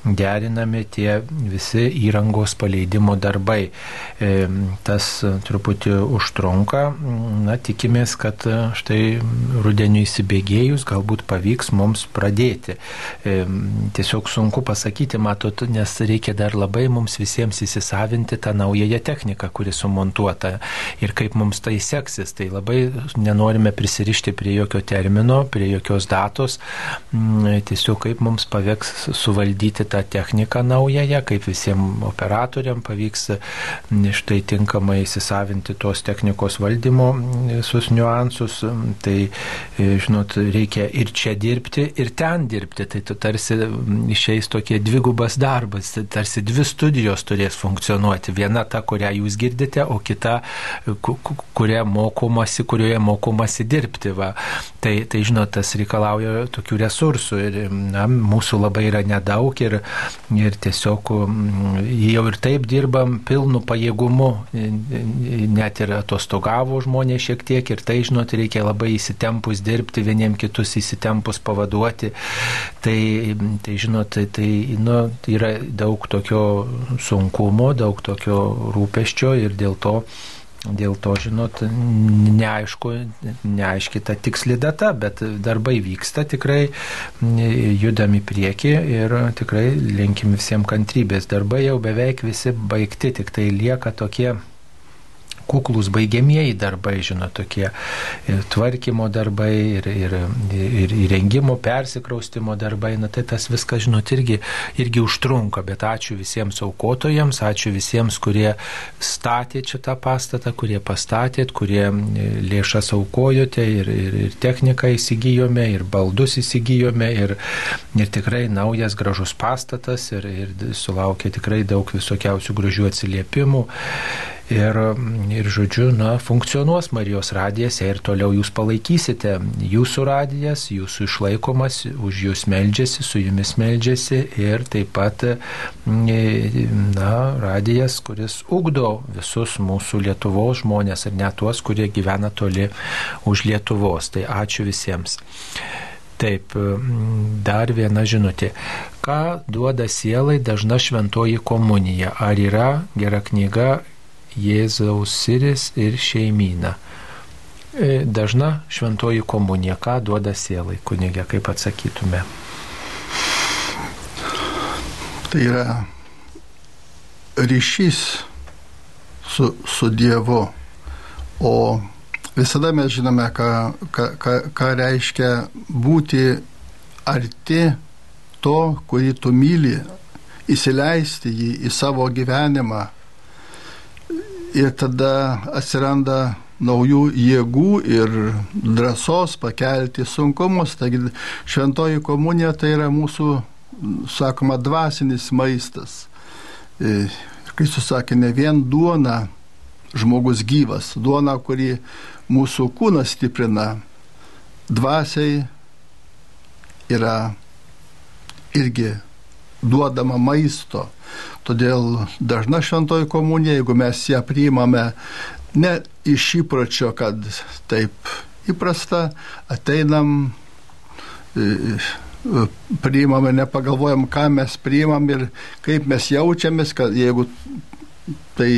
derinami tie visi įrangos paleidimo darbai. E, tas truputį užtrunka, na tikimės, kad štai rudeniu įsibėgėjus galbūt pavyks mums pradėti. E, tiesiog sunku pasakyti, matot, nes reikia dar labai mums visiems įsisavinti tą naująją techniką, kuri sumontuota ir kaip mums tai seksis. Tai labai nenorime prisirišti prie jokio termino, prie jokios datos, tiesiog kaip mums pavyks suvaldyti tą techniką naująją, kaip visiems operatoriam pavyks štai tinkamai įsisavinti tos technikos valdymo visus niuansus. Tai, e, žinot, reikia ir čia dirbti, ir ten dirbti. Tai tu tarsi išeis tokie dvigubas darbas, tarsi dvi studijos turės funkcionuoti. Viena ta, kurią jūs girdite, o kita, kuria mokomasi, kurioje mokomasi dirbti. Va. Tai, tai žinot, tas reikalauja tokių resursų ir na, mūsų labai yra nedaug ir ir tiesiog mm, jau ir taip dirbam pilnu pajėgumu, net ir atostogavo žmonės šiek tiek ir tai, žinot, reikia labai įsitempus dirbti, vieniem kitus įsitempus pavaduoti. Tai, tai žinot, tai, tai nu, yra daug tokio sunkumo, daug tokio rūpeščio ir dėl to Dėl to, žinot, neaišku, neaiški ta tiksli data, bet darbai vyksta, tikrai judam į priekį ir tikrai linkim visiems kantrybės. Darbai jau beveik visi baigti, tik tai lieka tokie kuklus baigiamieji darbai, žinot, tokie tvarkymo darbai, ir, ir, ir įrengimo, persikraustimo darbai, na tai tas viskas, žinot, irgi, irgi užtrunka, bet ačiū visiems aukotojams, ačiū visiems, kurie statė čia tą pastatą, kurie pastatėt, kurie lėšas aukojote ir, ir, ir techniką įsigijome, ir baldus įsigijome, ir, ir tikrai naujas gražus pastatas, ir, ir sulaukė tikrai daug visokiausių gražių atsiliepimų. Ir, ir žodžiu, na, funkcionuos Marijos radijas ir toliau jūs palaikysite. Jūsų radijas, jūsų išlaikomas, už jūs meldžiasi, su jumis meldžiasi ir taip pat, na, radijas, kuris ugdo visus mūsų Lietuvos žmonės ir net tuos, kurie gyvena toli už Lietuvos. Tai ačiū visiems. Taip, dar viena žinutė. Ką duoda sielai dažna šventoji komunija? Ar yra gera knyga Jėzaus siris ir šeimyna. E, dažna šventoji komunija, ką duoda sielai, kunigė, kaip atsakytume. Tai yra ryšys su, su Dievu, o visada mes žinome, ką, ką, ką, ką reiškia būti arti to, kurį tu myli, įsileisti jį į savo gyvenimą ir tada atsiranda naujų jėgų ir drąsos pakelti sunkumus. Taigi šventoji komunija tai yra mūsų, sakoma, dvasinis maistas. E, Kristus sakė, ne vien duona žmogus gyvas, duona, kuri mūsų kūną stiprina, dvasiai yra irgi duodama maisto. Todėl dažna šventoji komunija, jeigu mes ją priimame ne iš įpročio, kad taip įprasta, ateinam, e, e, priimame, nepagalvojam, ką mes priimam ir kaip mes jaučiamės, kad jeigu tai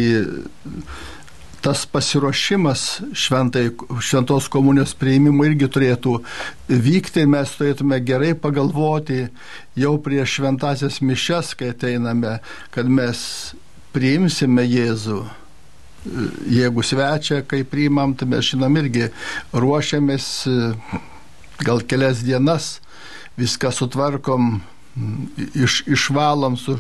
tas pasiruošimas šventai, šventos komunijos prieimimui irgi turėtų vykti, mes turėtume gerai pagalvoti jau prieš šventasias mišes, kai ateiname, kad mes priimsime Jėzų. Jeigu svečia, kai priimam, tai mes žinom irgi ruošiamės gal kelias dienas viską sutvarkom, iš, išvalom, su,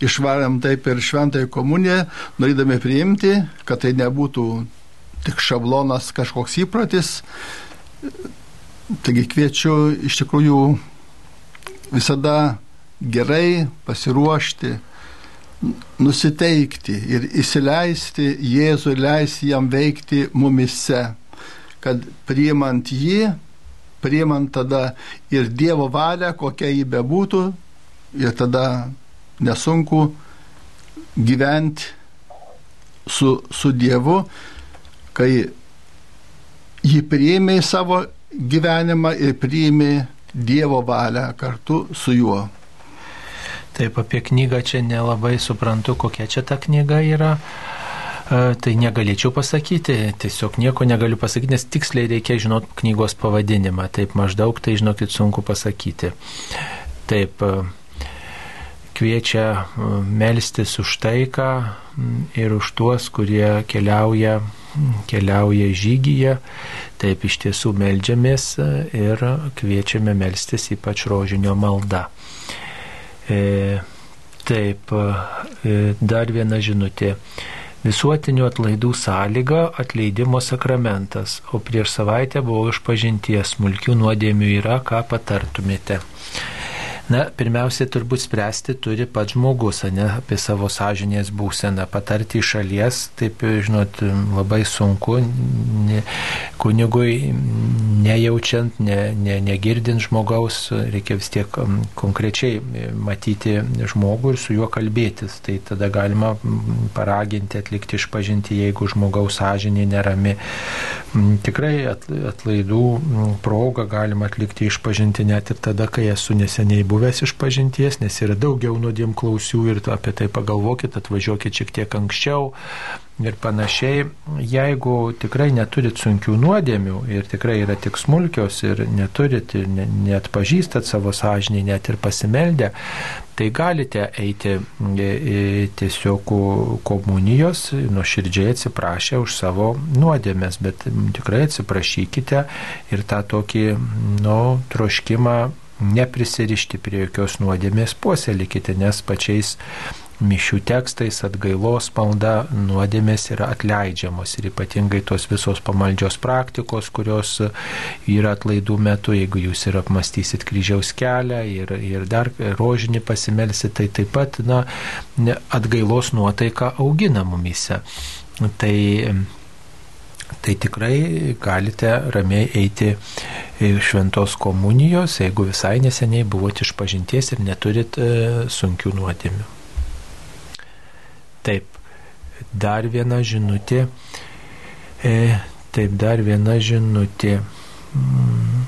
išvarėm taip ir šventąją komuniją, norėdami priimti, kad tai nebūtų tik šablonas kažkoks įpratis. Taigi kviečiu iš tikrųjų visada gerai pasiruošti, nusiteikti ir įsileisti Jėzų ir leisti jam veikti mumise, kad priimant jį, priimant tada ir Dievo valią, kokia jį bebūtų, ir tada nesunku gyventi su, su Dievu, kai jį priėmė į savo gyvenimą ir priėmė Dievo valią kartu su juo. Taip, apie knygą čia nelabai suprantu, kokia čia ta knyga yra. E, tai negalėčiau pasakyti, tiesiog nieko negaliu pasakyti, nes tiksliai reikia žinot knygos pavadinimą. Taip maždaug, tai žinokit, sunku pasakyti. Taip, e, kviečia e, melstis už taiką ir už tuos, kurie keliauja, keliauja žygyje. Taip iš tiesų melžiamės ir kviečiame melstis ypač rožinio maldą. E, taip, e, dar viena žinutė. Visuotinių atlaidų sąlyga atleidimo sakramentas, o prieš savaitę buvau iš pažinties, smulkių nuodėmių yra, ką patartumėte. Na, pirmiausia, turbūt spręsti turi pats žmogus, ne apie savo sąžinės būseną. Patarti iš šalies, taip, žinot, labai sunku, ne, kunigui nejaučiant, ne, ne, negirdint žmogaus, reikia vis tiek konkrečiai matyti žmogų ir su juo kalbėtis. Tai tada galima paraginti, atlikti išpažinti, jeigu žmogaus sąžinė nerami. Tikrai atlaidų progą galima atlikti išpažinti net ir tada, kai esu neseniai buvęs buvęs iš pažinties, nes yra daugiau nuodėm klausių ir apie tai pagalvokit, atvažiuokit šiek tiek anksčiau ir panašiai. Jeigu tikrai neturit sunkių nuodėmių ir tikrai yra tik smulkios ir neturit ir net pažįstat savo sąžinį, net ir pasimeldę, tai galite eiti tiesiog komunijos, nuoširdžiai atsiprašę už savo nuodėmės, bet tikrai atsiprašykite ir tą tokį, nu, troškimą neprisirišti prie jokios nuodėmės puoselėkite, nes pačiais mišių tekstais atgailos malda nuodėmės yra atleidžiamos ir ypatingai tos visos pamaldžios praktikos, kurios yra atlaidų metu, jeigu jūs ir apmastysit kryžiaus kelią ir, ir dar rožinį pasimelsit, tai taip pat na, atgailos nuotaika augina mumise. Tai tai tikrai galite ramiai eiti šventos komunijos, jeigu visai neseniai buvote iš pažinties ir neturit e, sunkių nuodėmių. Taip, dar viena žinutė. E, taip, dar viena žinutė. Mm.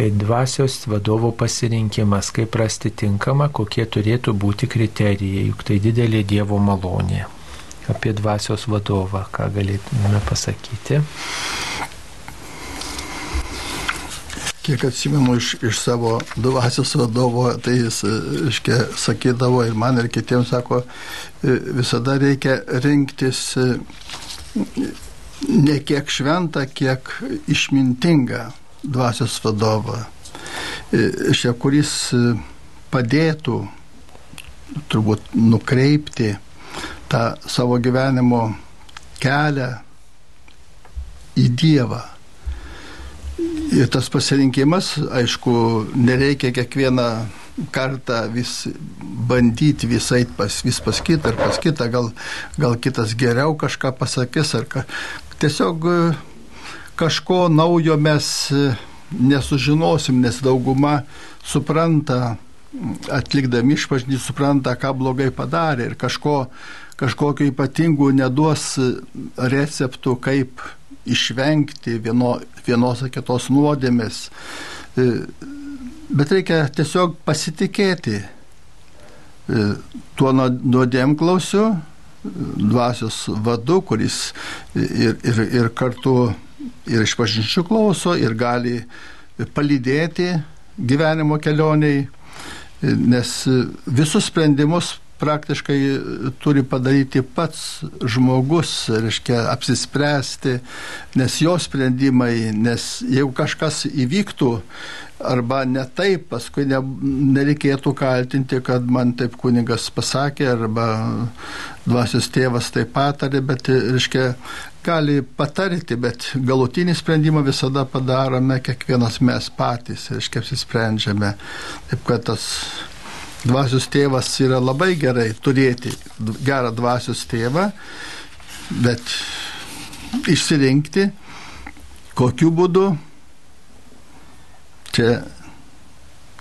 E, dvasios vadovo pasirinkimas, kaip rasti tinkamą, kokie turėtų būti kriterijai, juk tai didelė Dievo malonė apie dvasios vadovą, ką galėtume pasakyti. Kiek atsimenu iš, iš savo dvasios vadovo, tai jis iškia, sakydavo ir man ir kitiems sako, visada reikia rinktis ne kiek šventą, kiek išmintingą dvasios vadovą, šia, kuris padėtų turbūt nukreipti tą savo gyvenimo kelią į Dievą. Ir tas pasirinkimas, aišku, nereikia kiekvieną kartą vis bandyti visai pas, vis pas kitą ar pas kitą, gal, gal kitas geriau kažką pasakys, ar ka, tiesiog kažko naujo mes nesužinosim, nes dauguma supranta, atlikdami išpažinį, supranta, ką blogai padarė ir kažko kažkokiu ypatingu neduos receptų, kaip išvengti vieno, vienos ar kitos nuodėmės. E, bet reikia tiesiog pasitikėti e, tuo nuodėmklausiu, dvasios vadu, kuris ir, ir, ir kartu ir iš pažinčių klauso ir gali palydėti gyvenimo kelioniai, nes visus sprendimus praktiškai turi padaryti pats žmogus, reiškia, apsispręsti, nes jo sprendimai, nes jeigu kažkas įvyktų, arba ne taip, paskui ne, nereikėtų kaltinti, kad man taip kunigas pasakė, arba dvasios tėvas taip patarė, bet, reiškia, gali patarti, bet galutinį sprendimą visada padarome kiekvienas mes patys, reiškia, apsisprendžiame. Taip kad tas dvasios tėvas yra labai gerai turėti gerą dvasios tėvą, bet išsirinkti, kokiu būdu Čia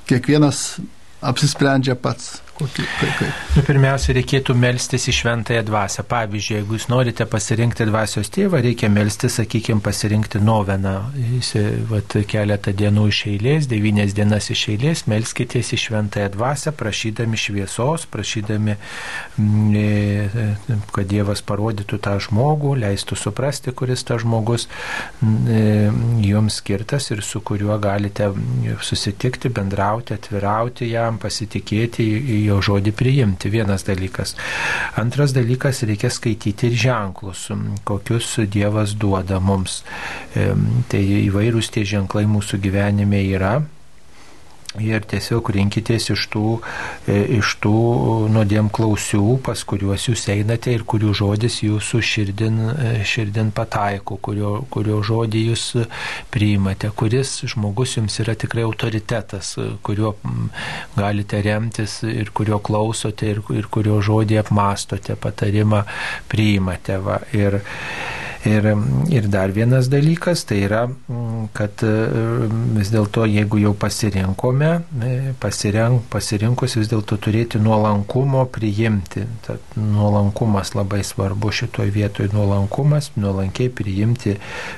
kiekvienas apsisprendžia pats. Kokį, kaip, kaip. Nu, pirmiausia, reikėtų melstis į šventąją dvasę. Pavyzdžiui, jeigu jūs norite pasirinkti dvasios tėvą, reikia melstis, sakykime, pasirinkti noveną. Jis, vat, keletą dienų iš eilės, devynės dienas iš eilės, melskitės į šventąją dvasę, prašydami šviesos, prašydami, mm, e, kad Dievas parodytų tą žmogų, leistų suprasti, kuris tas žmogus mm, e, jums skirtas ir su kuriuo galite susitikti, bendrauti, atvirauti jam, pasitikėti į jo žodį priimti. Vienas dalykas. Antras dalykas, reikia skaityti ir ženklus, kokius Dievas duoda mums. Tai įvairūs tie ženklai mūsų gyvenime yra ir tiesiog rinkitės iš tų, e, iš tų nuodėm klausių, pas kuriuos jūs einate ir kurių žodis jūsų širdin, e, širdin pataiko, kurio, kurio žodį jūs priimate, kuris žmogus jums yra tikrai autoritetas, kuriuo galite remtis ir kurio klausote ir, ir kurio žodį apmastote, patarimą priimate. Va. Ir, Ir, ir dar vienas dalykas, tai yra, mm, kad e, vis dėlto, jeigu jau pasirinkome, e, pasirink, pasirinkus vis dėlto turėti nuolankumo priimti. Tad nuolankumas labai svarbu šitoje vietoje, nuolankumas, nuolankiai priimti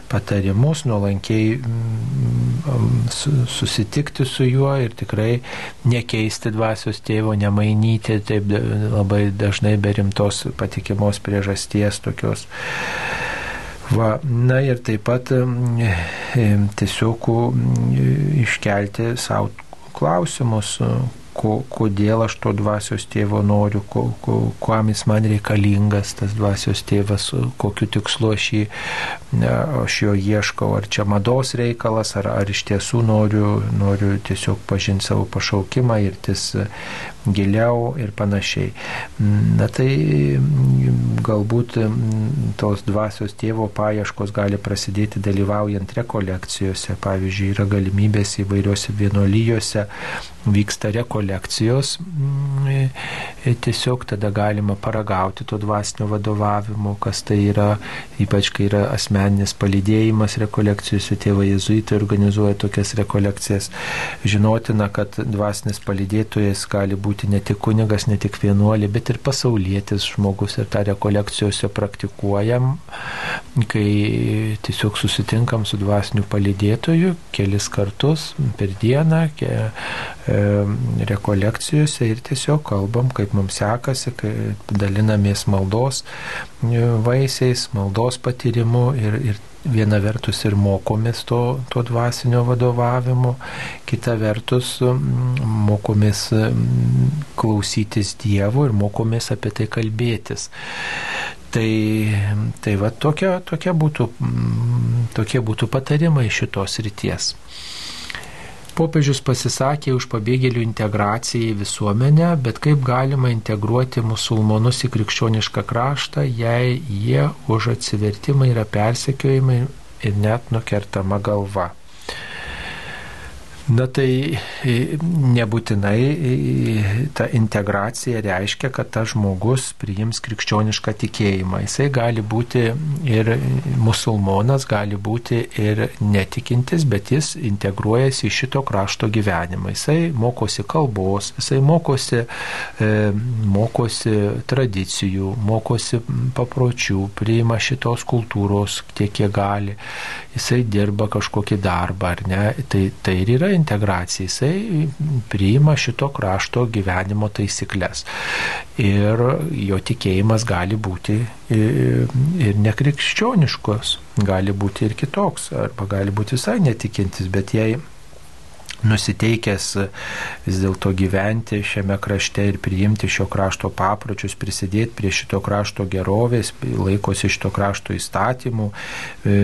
patarimus, nuolankiai mm, susitikti su juo ir tikrai nekeisti dvasios tėvo, nemainyti taip labai dažnai be rimtos patikimos priežasties tokios. Va, na ir taip pat tiesiog iškelti savo klausimus, ko, kodėl aš to dvasios tėvo noriu, ko, ko, kuom jis man reikalingas, tas dvasios tėvas, kokiu tikslu aš, jį, aš jo ieškau, ar čia mados reikalas, ar, ar iš tiesų noriu, noriu tiesiog pažinti savo pašaukimą ir tis giliau ir panašiai. Na tai galbūt tos dvasios tėvo paieškos gali prasidėti dalyvaujant rekolekcijose. Pavyzdžiui, yra galimybės įvairiuose vienolyjose vyksta rekolekcijos, tiesiog tada galima paragauti to dvasinio vadovavimo, kas tai yra, ypač kai yra asmeninis palydėjimas rekolekcijose, tėvai jezuitai organizuoja tokias rekolekcijas. Žinotina, kad dvasinis palydėtojas gali būti būti ne tik kunigas, ne tik vienuolė, bet ir pasaulietis žmogus. Ir tą rekolekcijose praktikuojam, kai tiesiog susitinkam su dvasiniu palidėtoju kelis kartus per dieną ke, e, rekolekcijose ir tiesiog kalbam, kaip mums sekasi, kai dalinamės maldos e, vaisiais, maldos patyrimu ir, ir viena vertus ir mokomės to, to dvasinio vadovavimo, kita vertus mokomės klausytis Dievo ir mokomės apie tai kalbėtis. Tai, tai va tokia, tokia būtų, tokie būtų patarimai šitos ryties. Popiežius pasisakė už pabėgėlių integraciją į visuomenę, bet kaip galima integruoti musulmonus į krikščionišką kraštą, jei jie už atsivertimą yra persekiojimai ir net nukertama galva. Na tai e, nebūtinai e, ta integracija reiškia, kad tas žmogus priims krikščionišką tikėjimą. Jisai gali būti ir musulmonas, gali būti ir netikintis, bet jis integruojasi į šito krašto gyvenimą. Jisai mokosi kalbos, jisai mokosi, e, mokosi tradicijų, mokosi papročių, priima šitos kultūros tiek, kiek gali. Jisai dirba kažkokį darbą, ar ne? Tai, tai ir yra integracija, jisai priima šito krašto gyvenimo taisyklės. Ir jo tikėjimas gali būti ir nekrikščioniškos, gali būti ir kitoks, arba gali būti visai netikintis, bet jei nusiteikęs vis dėlto gyventi šiame krašte ir priimti šio krašto papročius, prisidėti prie šito krašto gerovės, laikosi šito krašto įstatymų, e,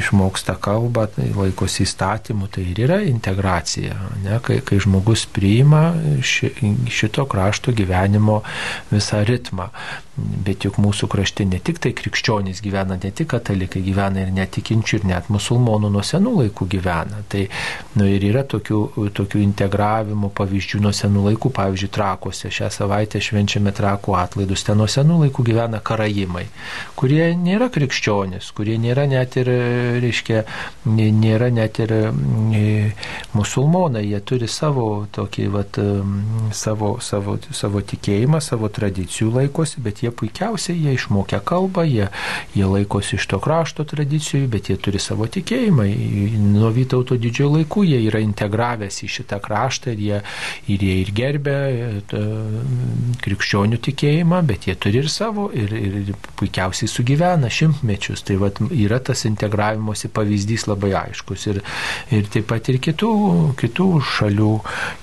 išmoksta kalbą, tai laikosi įstatymų, tai ir yra integracija. Ne? Kai, kai žmogus priima ši, šito krašto gyvenimo visą ritmą. Bet juk mūsų krašte ne tik tai krikščionys gyvena, ne tik katalikai gyvena ir netikinčių, ir net musulmonų nuo senų laikų gyvena. Tai nu, ir yra tokių, tokių integravimo pavyzdžių nuo senų laikų. Pavyzdžiui, trakuose šią savaitę švenčiame trakų atlaidus. Ten nuo senų laikų gyvena karaimai, kurie nėra krikščionys, kurie nėra net ir, reiškia, nėra net ir musulmonai. Jie turi savo tokį, vat, savo, savo, savo tikėjimą, savo tradicijų laikosi, bet jie puikiausiai, jie išmokia kalbą, jie, jie laikosi iš to krašto tradicijų, bet jie turi savo tikėjimą. Nuo Vytauto didžiojo laikų jie yra integravęs į šitą kraštą ir jie ir, jie ir gerbė e, krikščionių tikėjimą, bet jie turi ir savo ir, ir puikiausiai sugyvena šimtmečius. Tai vat, yra tas integravimosi pavyzdys labai aiškus. Ir, ir taip pat ir kitų, kitų šalių,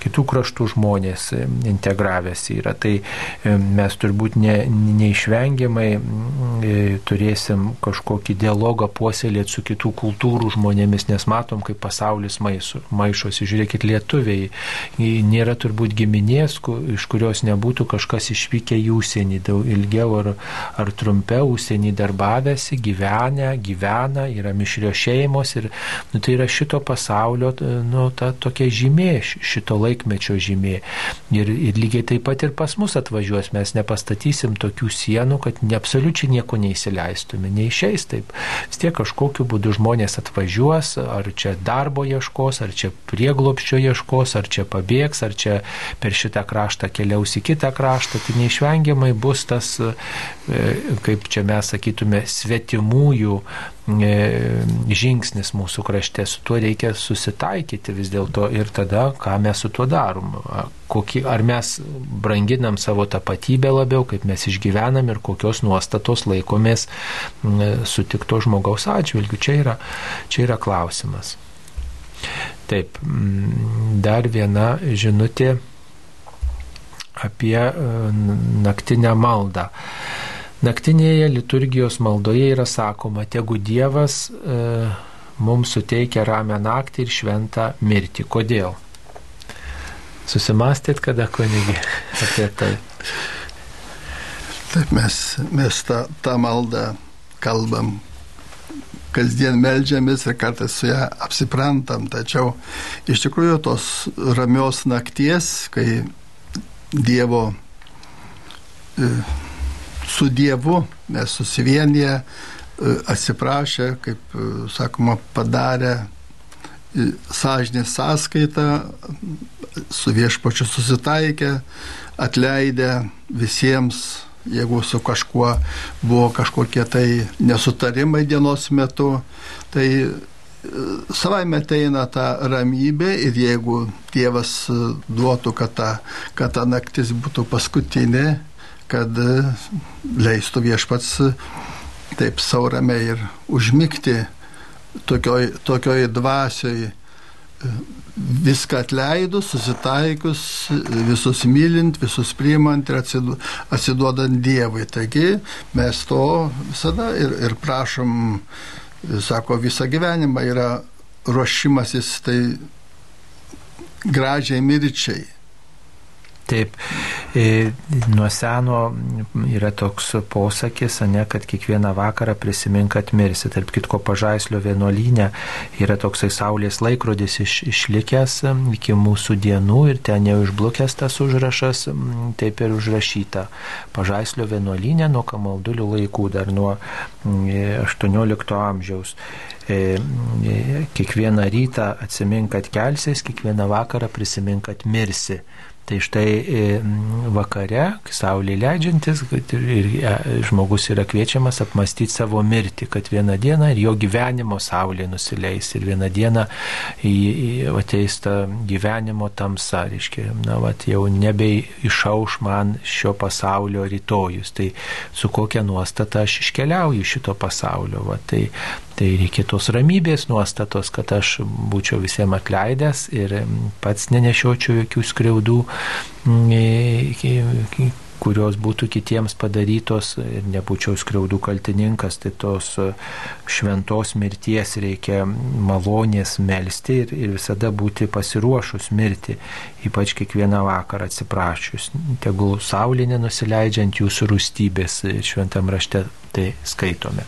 kitų kraštų žmonės integravęs yra. Tai e, mes turbūt ne, neišvengiamai e, turėsim kažkokį dialogą puoselėti su kitų kultūrų žmonėmis, nes matom, kaip pasaulis maišo, maišosi. Žiūrėkit, lietuviai nėra turbūt giminės, iš kurios nebūtų kažkas išvykę į užsienį, daug ilgiau ar, ar trumpiau užsienį darbavęsi, gyvenę, gyvena, yra mišrio šeimos ir nu, tai yra šito pasaulio nu, ta tokia žymė, šito laikmečio žymė. Ir, ir lygiai taip pat ir pas mus atvažiuos, mes nepastatysim tokių sienų, kad ne absoliučiai nieko neįsileistume, neišeis taip. Vis tiek kažkokiu būdu žmonės atvažiuos, ar čia darbo ieškos, ar čia prieglopščio ieškos, ar čia pabėgs, ar čia per šitą kraštą keliaus į kitą kraštą, tai neišvengiamai bus tas, e, kaip čia mes sakytume, svetimųjų žingsnis mūsų krašte, su tuo reikia susitaikyti vis dėlto ir tada, ką mes su tuo darom. Kokį, ar mes branginam savo tapatybę labiau, kaip mes išgyvenam ir kokios nuostatos laikomės sutikto žmogaus atžvilgių. Čia yra, čia yra klausimas. Taip, dar viena žinutė apie e, naktinę maldą. Naktinėje liturgijos maldoje yra sakoma, tegu Dievas e, mums suteikia ramę naktį ir šventą mirtį. Kodėl? Susimastėt kada, kunigi, apie tai? Taip, mes, mes tą, tą maldą kalbam, kasdien melžiamės ir kartais su ją apsiprantam, tačiau iš tikrųjų tos ramios nakties, kai Dievo e, su Dievu mes susivienyje, atsiprašę, kaip e, sakoma, padarę e, sąžinės sąskaitą, su viešpačiu susitaikę, atleidę visiems, jeigu su kažkuo buvo kažkokie tai nesutarimai dienos metu, tai e, savaime ateina ta ramybė ir jeigu Dievas duotų, kad ta, kad ta naktis būtų paskutinė, kad leistų viešpats taip sauramiai ir užmygti tokioj, tokioj dvasioj, viską atleidus, susitaikus, visus mylint, visus priimant ir atsiduodant Dievui. Taigi mes to visada ir, ir prašom, sako, visą gyvenimą yra ruošimasis tai gražiai mirčiai. Taip, e, nuo seno yra toks posakis, ne, kad kiekvieną vakarą prisimink, kad mirsi. Tarp kitko, pažaislio vienuolynė yra toksai saulės laikrodis iš, išlikęs iki mūsų dienų ir ten jau išblukęs tas užrašas, taip ir užrašyta. Pažaislio vienuolynė nuo kamaldulių laikų, dar nuo 18 amžiaus e, e, kiekvieną rytą atsimink, kad kelsies, kiekvieną vakarą prisimink, kad mirsi. Tai štai e, vakare, saulė leidžiantis, ir, e, žmogus yra kviečiamas apmastyti savo mirtį, kad vieną dieną ir jo gyvenimo saulė nusileis ir vieną dieną ateis ta gyvenimo tamsa, reiškia, na, vat, jau nebei išauš man šio pasaulio rytojus. Tai su kokia nuostata aš iškeliauju šito pasaulio. Vat, tai Tai reikia tos ramybės nuostatos, kad aš būčiau visiems atleidęs ir pats nenešiočiau jokių skriaudų, kurios būtų kitiems padarytos ir nebūčiau skriaudų kaltininkas, tai tos šventos mirties reikia malonės melstį ir, ir visada būti pasiruošus mirti, ypač kiekvieną vakarą atsiprašius. Tegul saulė nenusileidžiant jūsų rūstybės šventam rašte tai skaitome.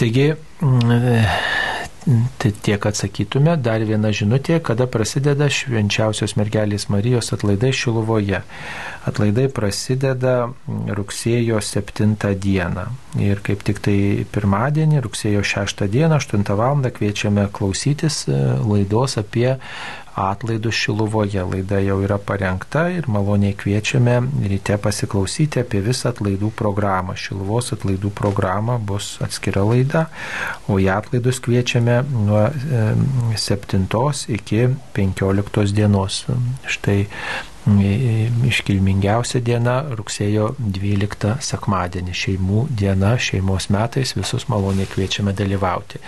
Taigi, Tai tiek atsakytume. Dar viena žinutė, kada prasideda švenčiausios mergelės Marijos atlaidai Šiluvoje. Atlaidai prasideda rugsėjo 7 dieną. Ir kaip tik tai pirmadienį, rugsėjo 6 dieną, 8 val. kviečiame klausytis e, laidos apie atlaidus Šiluvoje. Laida jau yra parengta ir maloniai kviečiame ryte pasiklausyti apie visą atlaidų programą. Šiluvos atlaidų programa bus atskira laida, o į atlaidus kviečiame nuo 7 iki 15 dienos. Štai iškilmingiausia diena rugsėjo 12 sekmadienį, šeimų diena, šeimos metais visus maloniai kviečiame dalyvauti.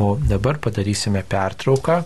O dabar padarysime pertrauką.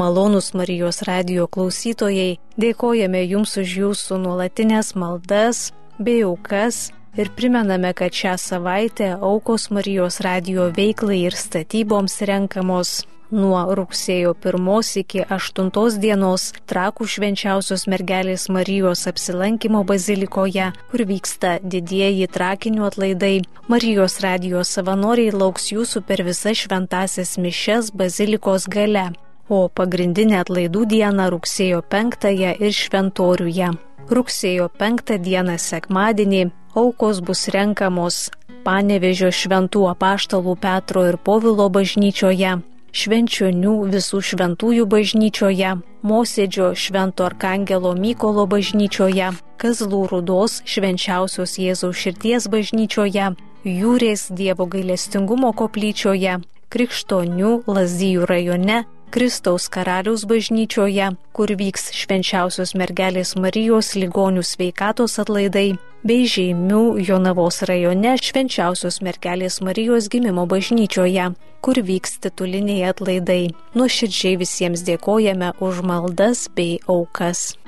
Malonus Marijos radio klausytojai, dėkojame Jums už Jūsų nuolatinės maldas bei aukas ir primename, kad šią savaitę aukos Marijos radio veiklai ir statyboms renkamos nuo rugsėjo 1 iki 8 dienos trakų švenčiausios mergelės Marijos apsilankimo bazilikoje, kur vyksta didieji trakinių atlaidai. Marijos radijos savanoriai lauks jūsų per visas šventasias mišes bazilikos gale o pagrindinė atlaidų diena rugsėjo 5 ir šventoriuje. Rugsėjo 5 dieną sekmadienį aukos bus renkamos Panevežio šventų apaštalų Petro ir Povilo bažnyčioje, Švenčionių visų šventųjų bažnyčioje, Mosėdžio Švento Arkangelo Mykolo bažnyčioje, Kazlų Rudos švenčiausios Jėzaus širties bažnyčioje, Jūrės Dievo gailestingumo koplyčioje, Krikštonių Lazijų rajone, Kristaus karaliaus bažnyčioje, kur vyks švenčiausios mergelės Marijos ligonių sveikatos atlaidai, bei Žeimių Jonavos rajone švenčiausios mergelės Marijos gimimo bažnyčioje, kur vyks tituliniai atlaidai. Nuoširdžiai visiems dėkojame už maldas bei aukas.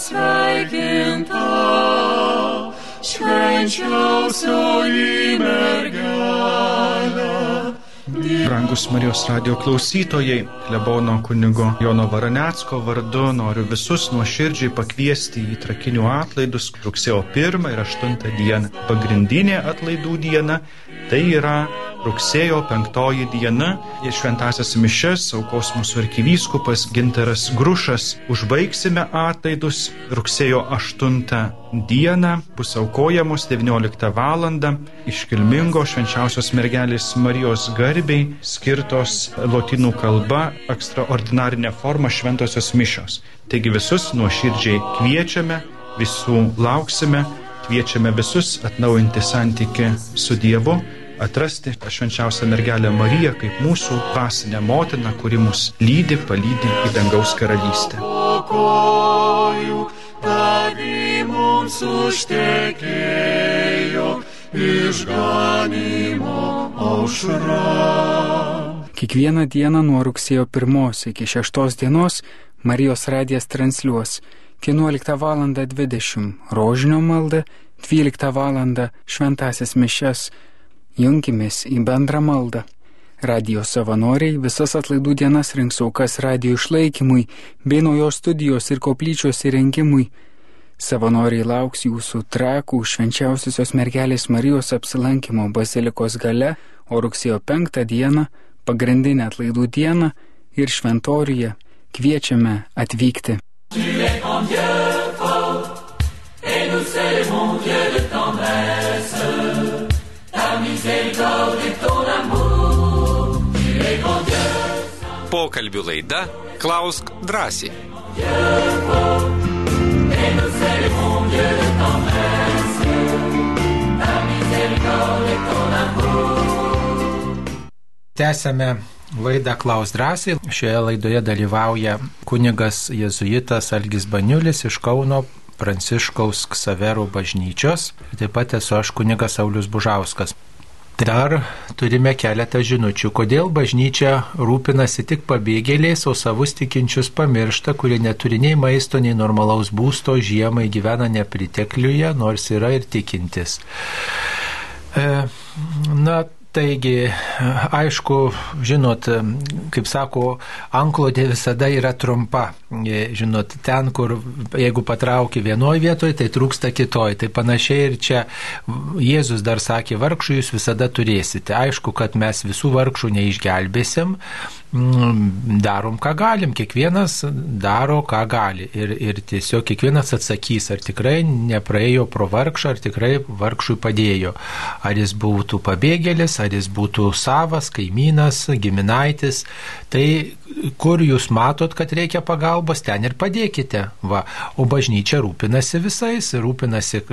Pasveikinta, švenčiausioji mergelė. Brangus Marijos radio klausytojai, Lebono kunigo Jono Varanecko vardu noriu visus nuoširdžiai pakviesti į trakinių atlaidus rugsėjo 1 ir 8 dieną. Pagrindinė atlaidų diena tai yra rugsėjo penktoji diena į šventasias mišes aukos mūsų arkivyskupas Ginteras Grušas. Užbaigsime atlaidus rugsėjo 8 dieną, bus aukojamos 19 val. iškilmingo švenčiausios mergelės Marijos garbei skirtos lotynų kalba ekstraordinarinė forma šventosios mišios. Taigi visus nuoširdžiai kviečiame, visų lauksime, kviečiame visus atnaujinti santyki su Dievu atrasti švenčiausią mergelę Mariją kaip mūsų pasinę motiną, kuri mus lydi, palydi į dangaus karalystę. Mums užtekėjo išganimo aušra. Kiekvieną dieną nuo rugsėjo 1 iki 6 dienos Marijos radijas transliuos 11 val. 20 rožinio maldą, 12 val. šventasias mišes Junkimės į bendrą maldą. Radio savanoriai visas atlaidų dienas rinks aukas radio išlaikymui bei naujos studijos ir koplyčios įrengimui. Savanoriai lauks jūsų trakų švenčiausiosios mergelės Marijos apsilankimo bazilikos gale, o rugsėjo 5 dieną, pagrindinę atlaidų dieną ir šventoriuje kviečiame atvykti. Tu es en Dieu fort, et nous célébrons Dieu de tendresse miséricorde et ton amour. Tu es grand Dieu, Pokalbių laida Klausk drąsiai. Tęsėme laidą Klaus drąsiai. Šioje laidoje dalyvauja kunigas jėzuitas Algis Baniulis iš Kauno Pranciškaus Ksaverų bažnyčios. Taip pat esu aš kunigas Saulis Bužauskas. Dar turime keletą žinučių. Kodėl bažnyčia rūpinasi tik pabėgėliais, o savus tikinčius pamiršta, kurie neturi nei maisto, nei normalaus būsto, žiemai gyvena nepritekliuje, nors yra ir tikintis. E, na, Taigi, aišku, žinot, kaip sako, anklodė visada yra trumpa. Žinot, ten, kur jeigu patrauki vienoje vietoje, tai trūksta kitoje. Tai panašiai ir čia Jėzus dar sakė, vargšų jūs visada turėsite. Aišku, kad mes visų vargšų neišgelbėsim, darom, ką galim, kiekvienas daro, ką gali. Ir, ir tiesiog kiekvienas atsakys, ar tikrai nepraėjo pro vargšą, ar tikrai vargšui padėjo. Ar jis būtų pabėgėlis, ar jis būtų savas, kaimynas, giminaitis. Tai kur jūs matot, kad reikia pagalbos, ten ir padėkite. Va. O bažnyčia rūpinasi visais, rūpinasi,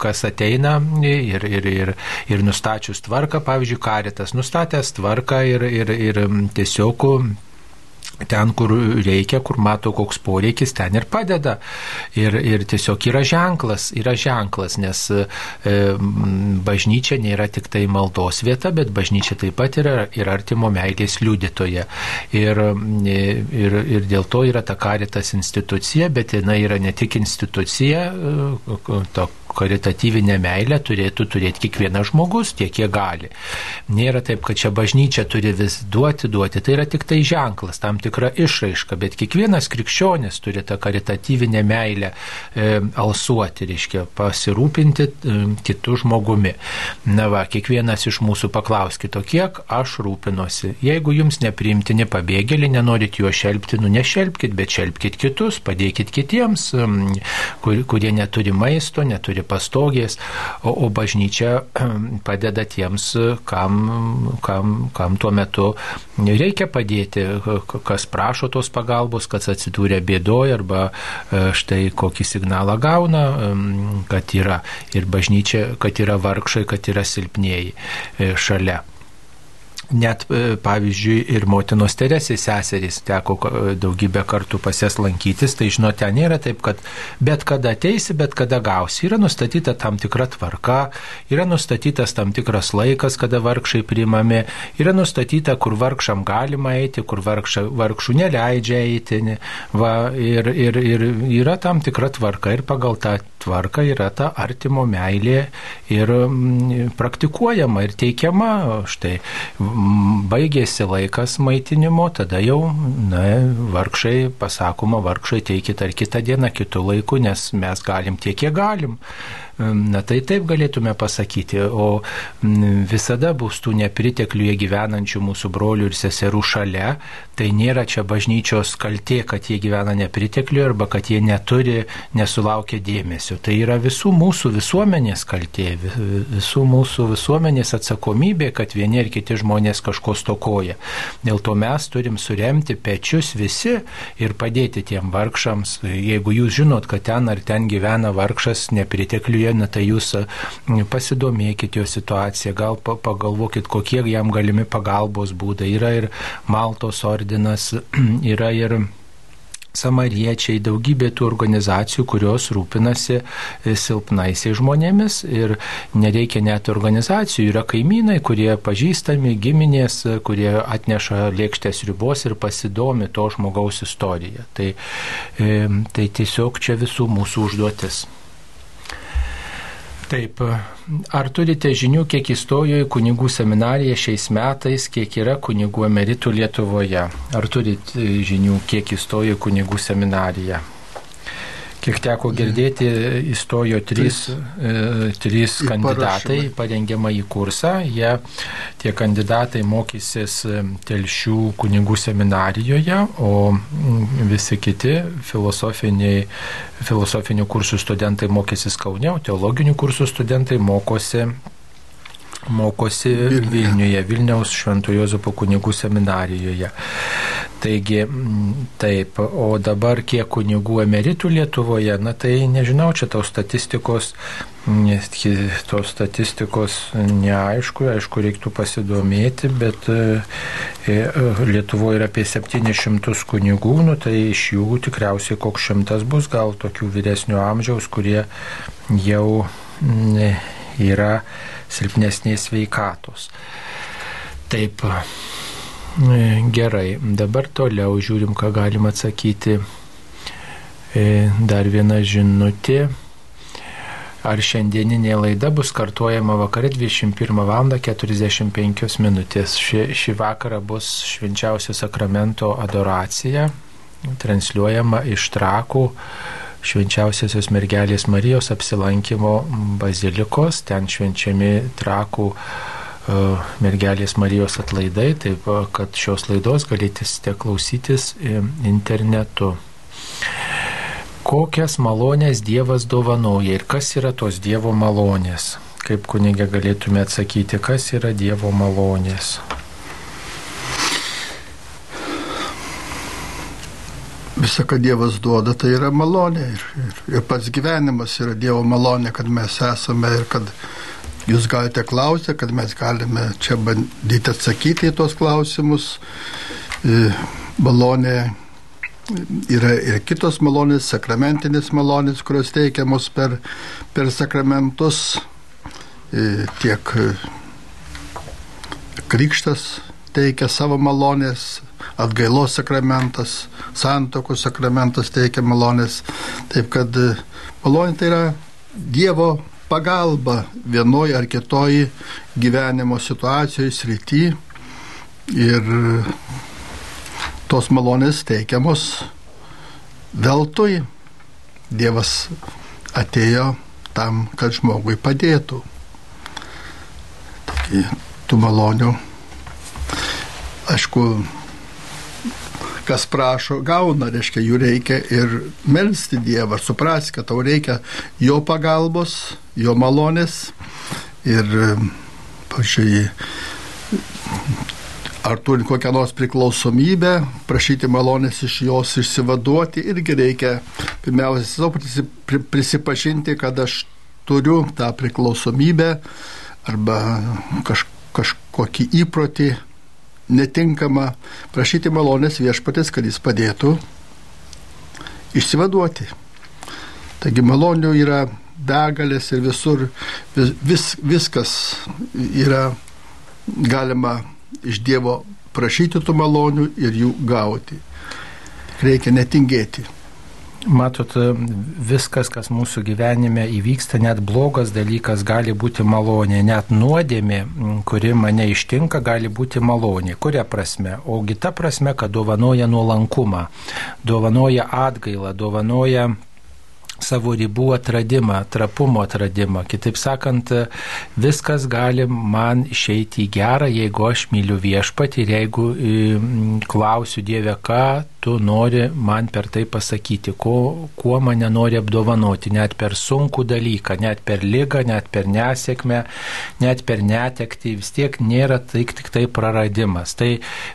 kas ateina ir, ir, ir, ir nustačius tvarką, pavyzdžiui, karitas nustatęs tvarką ir, ir, ir tiesiog tiesiog ten, kur reikia, kur mato, koks poreikis, ten ir padeda. Ir, ir tiesiog yra ženklas, yra ženklas, nes e, bažnyčia nėra tik tai maldos vieta, bet bažnyčia taip pat yra ir artimo meilės liudytoje. Ir, ir, ir dėl to yra ta karitas institucija, bet jinai yra ne tik institucija, e, to karitatyvinę meilę turėtų turėti kiekvienas žmogus, tiek kiek gali. Nėra taip, kad čia bažnyčia turi vis duoti, duoti. Tai yra tik tai ženklas, tam tikra išraiška, bet kiekvienas krikščionis turi tą karitatyvinę meilę e, alsuoti, reiškia pasirūpinti e, kitų žmogumi. Na va, kiekvienas iš mūsų paklauskite, kiek aš rūpinosi. Jeigu jums nepriimtini pabėgėliai, nenorit juo šelbti, nu nešelbkite, bet šelbkite kitus, padėkit kitiems, kur, kurie neturi maisto, neturi pastogės, o, o bažnyčia padeda tiems, kam, kam, kam tuo metu reikia padėti, kas prašo tos pagalbos, kas atsidūrė bėdoje arba e, štai kokį signalą gauna, kad yra ir bažnyčia, kad yra vargšai, kad yra silpnėjai e, šalia net e, pavyzdžiui ir motinos Teresės seserys teko e, daugybę kartų pas jas lankytis, tai žinot, ten nėra taip, kad bet kada ateisi, bet kada gausi. Yra nustatyta tam tikra tvarka, yra nustatytas tam tikras laikas, kada vargšai priimami, yra nustatyta, kur vargšam galima eiti, kur vargša, vargšų neleidžia eiti. Va, ir, ir, ir yra tam tikra tvarka ir pagal tą tvarką yra ta artimo meilė ir praktikuojama ir teikiama. Štai baigėsi laikas maitinimo, tada jau, na, vargšai, pasakoma, vargšai teikit ar kitą dieną, kitų laikų, nes mes galim tiek, kiek galim. Na tai taip galėtume pasakyti, o visada bus tų nepritekliuje gyvenančių mūsų brolių ir seserų šalia, tai nėra čia bažnyčios kaltė, kad jie gyvena nepritekliuje arba kad jie neturi, nesulaukia dėmesio. Tai yra visų mūsų visuomenės kaltė, visų mūsų visuomenės atsakomybė, kad vieni ir kiti žmonės kažko stokoja. Dėl to mes turim suremti pečius visi ir padėti tiem vargšams. Jeigu jūs žinot, kad ten ar ten gyvena vargšas nepritekliuje, viena, tai jūs pasidomėkite jo situaciją, gal pagalvokit, kokie jam galimi pagalbos būdai. Yra ir Maltos ordinas, yra ir samariečiai, daugybė tų organizacijų, kurios rūpinasi e, silpnaisiais žmonėmis ir nereikia net organizacijų, yra kaimynai, kurie pažįstami, giminės, kurie atneša lėkštės ribos ir pasidomi to žmogaus istoriją. Tai, e, tai tiesiog čia visų mūsų užduotis. Taip, ar turite žinių, kiek įstojo į kunigų seminariją šiais metais, kiek yra kunigų emeritų Lietuvoje? Ar turite žinių, kiek įstojo į kunigų seminariją? Kiek teko girdėti, įstojo trys, e, trys kandidatai parengiamą į kursą. Jie, tie kandidatai mokysis e, telšių kunigų seminarijoje, o visi kiti filosofinių kursų studentai mokysis Kaune, o teologinių kursų studentai mokosi mokosi Vilniuje, Vilniaus Šventojo Jozapo kunigų seminarijoje. Taigi, taip, o dabar kiek kunigų emeritų Lietuvoje, na tai nežinau, čia tos statistikos, tos statistikos neaišku, aišku, reiktų pasidomėti, bet e, e, Lietuvoje yra apie 700 kunigų, nu tai iš jų tikriausiai koks šimtas bus, gal tokių vyresnio amžiaus, kurie jau yra silpnesnės veikatos. Taip, E, gerai, dabar toliau žiūrim, ką galim atsakyti. E, dar viena žinutė. Ar šiandieninė laida bus kartuojama vakare 21 val. 45 minutės. Ši, šį vakarą bus švenčiausio sakramento adoracija, transliuojama iš trakų švenčiausiosios mergelės Marijos apsilankimo bazilikos, ten švenčiami trakų E, mergelės Marijos atlaidai, taip kad šios laidos galėsite klausytis e, internetu. Kokias malonės Dievas dovanoja ir kas yra tos Dievo malonės? Kaip kunigė galėtume atsakyti, kas yra Dievo malonės? Visa, ką Dievas duoda, tai yra malonė. Ir, ir, ir pats gyvenimas yra Dievo malonė, kad mes esame ir kad Jūs galite klausyti, kad mes galime čia bandyti atsakyti į tuos klausimus. E, malonė yra ir kitos malonės, sakramentinės malonės, kurios teikiamos per, per sakramentus. E, tiek krikštas teikia savo malonės, atgailos sakramentas, santokų sakramentas teikia malonės. Taip kad e, malonė tai yra Dievo pagalba vienoje ar kitoje gyvenimo situacijoje, srity ir tos malonės teikiamos veltui. Dievas atėjo tam, kad žmogui padėtų. Taigi, tų malonių, aišku, kas prašo, gauna, reiškia, jų reikia ir melstį Dievą, suprasti, kad tau reikia jo pagalbos, jo malonės. Ir, pažiūrėjai, ar turi kokią nors priklausomybę, prašyti malonės iš jos išsivaduoti, irgi reikia pirmiausia prisipažinti, kad aš turiu tą priklausomybę arba kaž, kažkokį įprotį netinkama prašyti malonės viešpatės, kad jis padėtų išsivaduoti. Taigi malonių yra begalės ir visur vis, vis, viskas yra galima iš Dievo prašyti tų malonių ir jų gauti. Reikia netingėti. Matot, viskas, kas mūsų gyvenime įvyksta, net blogas dalykas gali būti malonė, net nuodėmė, kuri mane ištinka, gali būti malonė. Kuria prasme? Ogi ta prasme, kad dovanoja nuolankumą, dovanoja atgailą, dovanoja savo ribų atradimą, trapumo atradimą. Kitaip sakant, viskas gali man išeiti į gerą, jeigu aš myliu viešpatį ir jeigu klausiu Dievę, ką tu nori man per tai pasakyti, ko, kuo mane nori apdovanoti, net per sunkų dalyką, net per lygą, net per nesėkmę, net per netekti, vis tiek nėra tai tik tai praradimas. Tai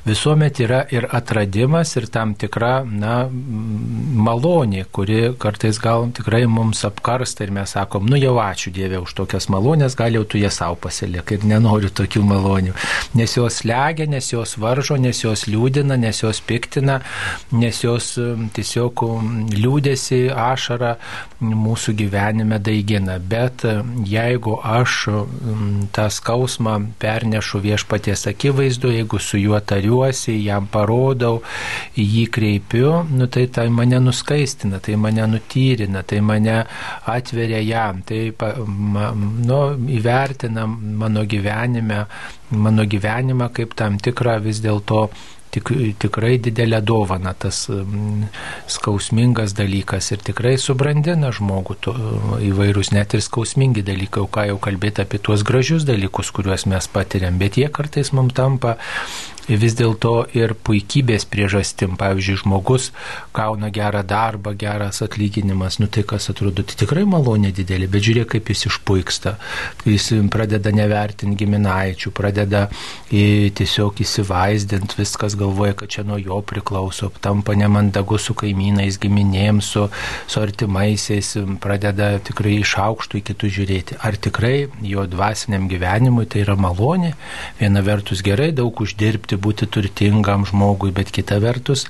visuomet yra ir atradimas, ir tam tikra, na, malonė, kuri kartais gal tikrai mums apkarsta ir mes sakom, nu jau ačiū Dieve už tokias malonės, gal jau tu jas savo pasilik ir nenoriu tokių malonių, nes jos legia, nes jos varžo, nes jos liūdina, nes jos piktina nes jos tiesiog liūdėsi, ašara mūsų gyvenime daigina. Bet jeigu aš tą skausmą pernešu viešpaties akivaizdu, jeigu su juo tariuosi, jam parodau, jį kreipiu, nu, tai tai mane nuskaistina, tai mane nutyrina, tai mane atveria jam, tai nu, įvertina mano gyvenime, mano gyvenimą kaip tam tikrą vis dėlto tik, tikrai didelę dovaną tas mm, skausmingas dalykas ir tikrai subrandina žmogų to, įvairūs net ir skausmingi dalykai, o ką jau kalbėti apie tuos gražius dalykus, kuriuos mes patiriam, bet jie kartais mums tampa vis dėlto ir puikybės priežastim. Pavyzdžiui, žmogus gauna gerą darbą, geras atlyginimas, nu tai kas atrodo, tai tikrai malonė didelė, bet žiūrėk, kaip jis išpuiksta. Jis pradeda nevertinti giminaičių, pradeda į, tiesiog įsivaizdinti, viskas galvoja, kad čia nuo jo priklauso, tampa nemandagu su kaimynais, giminėms, su, su artimaisiais, pradeda tikrai iš aukštų į kitus žiūrėti. Ar tikrai jo dvasiniam gyvenimui tai yra malonė? Viena vertus gerai daug uždirbti, būti turtingam žmogui, bet kita vertus,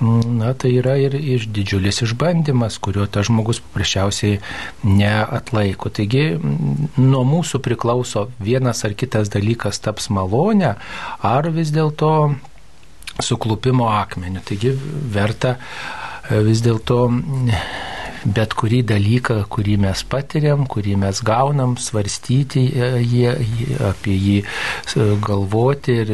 na, tai yra ir iš didžiulis išbandymas, kurio tas žmogus paprasčiausiai neatlaiko. Taigi nuo mūsų priklauso vienas ar kitas dalykas taps malonė, ar vis dėlto suklupimo akmeniu. Taigi verta vis dėlto bet kurį dalyką, kurį mes patiriam, kurį mes gaunam, svarstyti e, jie, apie jį galvoti ir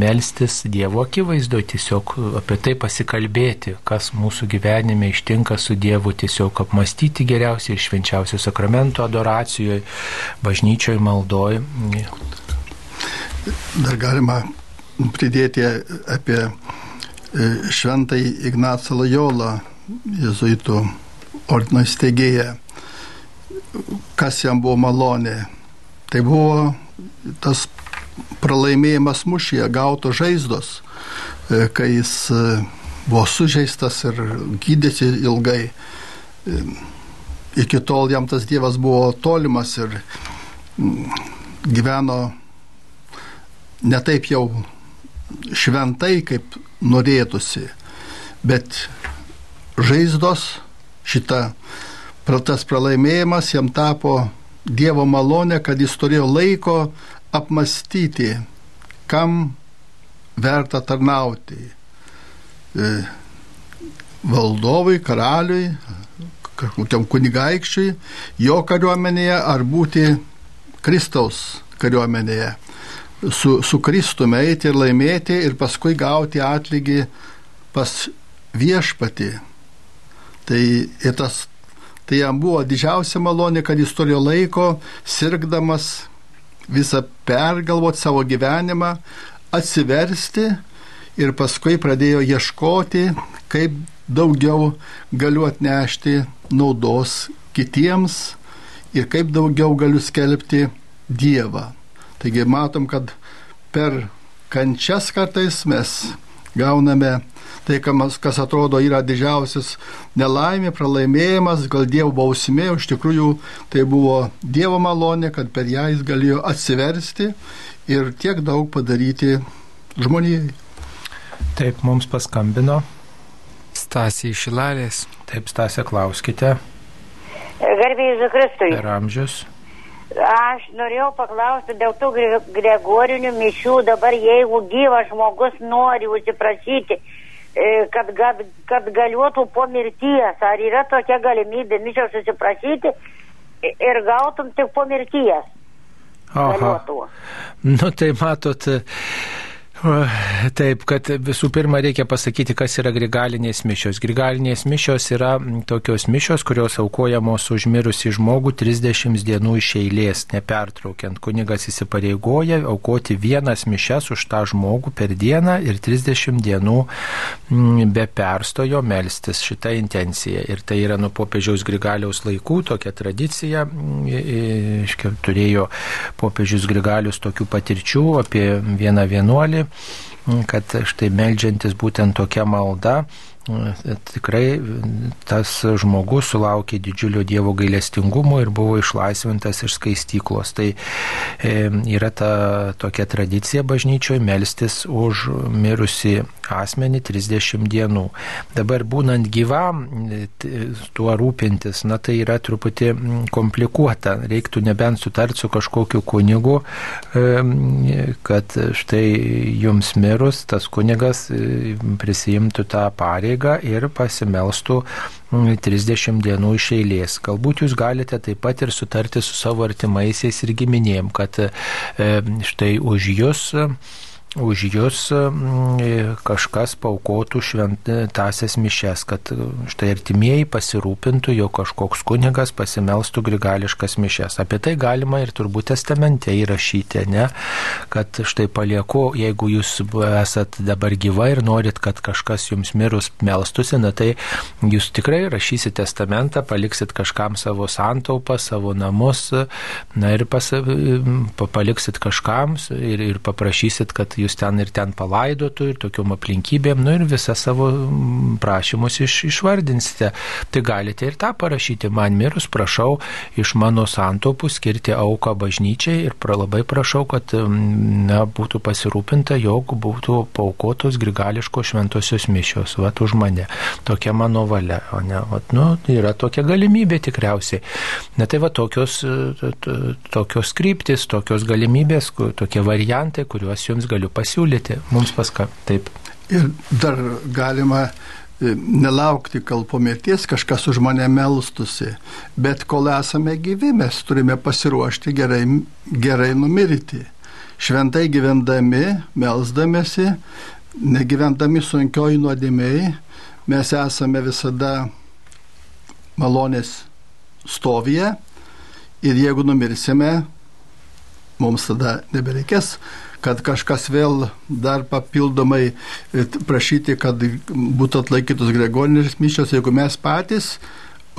melstis Dievo akivaizdoje, tiesiog apie tai pasikalbėti, kas mūsų gyvenime ištinka su Dievu, tiesiog apmastyti geriausiai ir švenčiausio sakramento adoracijoje, bažnyčioje, maldoje. Dar galima pridėti apie e, šventai Ignacą Lajolą, jezuitų ordino steigėją, kas jam buvo malonė. Tai buvo tas pralaimėjimas mušyje, gauto žaizdos, e, kai jis e, buvo sužeistas ir gydėsi ilgai. E, iki tol jam tas Dievas buvo tolimas ir gyveno netaip jau šventai, kaip norėtųsi, bet žaizdos šita tas pralaimėjimas jam tapo Dievo malonė, kad jis turėjo laiko apmastyti, kam verta tarnauti. E, valdovui, karaliui, kažkokiam kunigaikščiui, jo kariuomenėje ar būti Kristaus kariuomenėje. Su, su Kristumi eiti ir laimėti ir paskui gauti atlygį pas viešpatį Tai, tas, tai jam buvo didžiausia malonė, kad jis turėjo laiko, sirgdamas visą pergalvoti savo gyvenimą, atsiversti ir paskui pradėjo ieškoti, kaip daugiau galiu atnešti naudos kitiems ir kaip daugiau galiu skelbti Dievą. Taigi matom, kad per kančias kartais mes gauname tai, kas atrodo yra didžiausias nelaimė, pralaimėjimas, gal Dievo bausmė, iš tikrųjų tai buvo Dievo malonė, kad per ją jis galėjo atsiversti ir tiek daug padaryti žmonijai. Taip, mums paskambino. Stasė iš Šilalės. Taip, Stasė, klauskite. Garbėjai Zakristui. Per amžius. Aš norėjau paklausti dėl tų gregorinių mišių dabar, jeigu gyvas žmogus nori užsiprašyti, kad, kad, kad galėtų po mirties, ar yra tokia galimybė mišios susiprašyti ir gautum tik po mirties. Aha. Galėtų. Nu tai matot, Taip, kad visų pirma reikia pasakyti, kas yra grigalinės mišios. Grigalinės mišios yra tokios mišios, kurios aukojamos už mirusį žmogų 30 dienų iš eilės, nepertraukiant. Kunigas įsipareigoja aukoti vienas mišes už tą žmogų per dieną ir 30 dienų be perstojo melstis šitą intenciją. Ir tai yra nuo popiežiaus Grigaliaus laikų tokia tradicija. Turėjo popiežius Grigalius tokių patirčių apie vieną vienuolį kad štai melžiantis būtent tokia malda tikrai tas žmogus sulaukė didžiulio Dievo gailestingumo ir buvo išlaisvintas iš skaistyklos. Tai e, yra ta tokia tradicija bažnyčioje melstis už mirusi asmenį 30 dienų. Dabar būnant gyvam, tuo rūpintis, na tai yra truputį komplikuota. Reiktų nebent sutart su kažkokiu kunigu, kad štai jums mirus tas kunigas e, prisijimtų tą pareigą ir pasimelstų 30 dienų iš eilės. Galbūt jūs galite taip pat ir sutarti su savo artimaisiais ir giminėm, kad e, štai už jūs už jūs mm, kažkas paukotų šventasias mišes, kad štai artimieji pasirūpintų, jog kažkoks kunigas pasimelstų grigališkas mišes. Apie tai galima ir turbūt testamente įrašyti, ne? kad štai palieku, jeigu jūs esat dabar gyva ir norit, kad kažkas jums mirus melstusi, na tai jūs tikrai rašysit testamentą, paliksit kažkam savo santaupą, savo namus, na ir pas, paliksit kažkam ir, ir paprašysit, kad jūs ten ir ten palaidotų ir tokiom aplinkybėm, nu ir visą savo mm, prašymus iš, išvardinsite. Tai galite ir tą parašyti. Man mirus prašau iš mano santaupų skirti auką bažnyčiai ir pra, labai prašau, kad mm, na, būtų pasirūpinta, jog būtų paukotos grigališkos šventosios mišios. Vat už mane. Tokia mano valia. O ne, vat, nu, yra tokia galimybė tikriausiai. Na tai va tokios, tokios kryptis, tokios galimybės, tokie variantai, kuriuos jums galiu pasiūlyti mums paska. Taip. Ir dar galima e, nelaukti, kol po mirties kažkas už mane melstusi. Bet kol esame gyvi, mes turime pasiruošti gerai, gerai numirti. Šventai gyvendami, melsdamėsi, negyvendami sunkioj nuodėmiai, mes esame visada malonės stovyje ir jeigu numirsime, mums tada nebereikės kad kažkas vėl dar papildomai e, prašyti, kad būtų atlaikytos gregorinės mišios, jeigu mes patys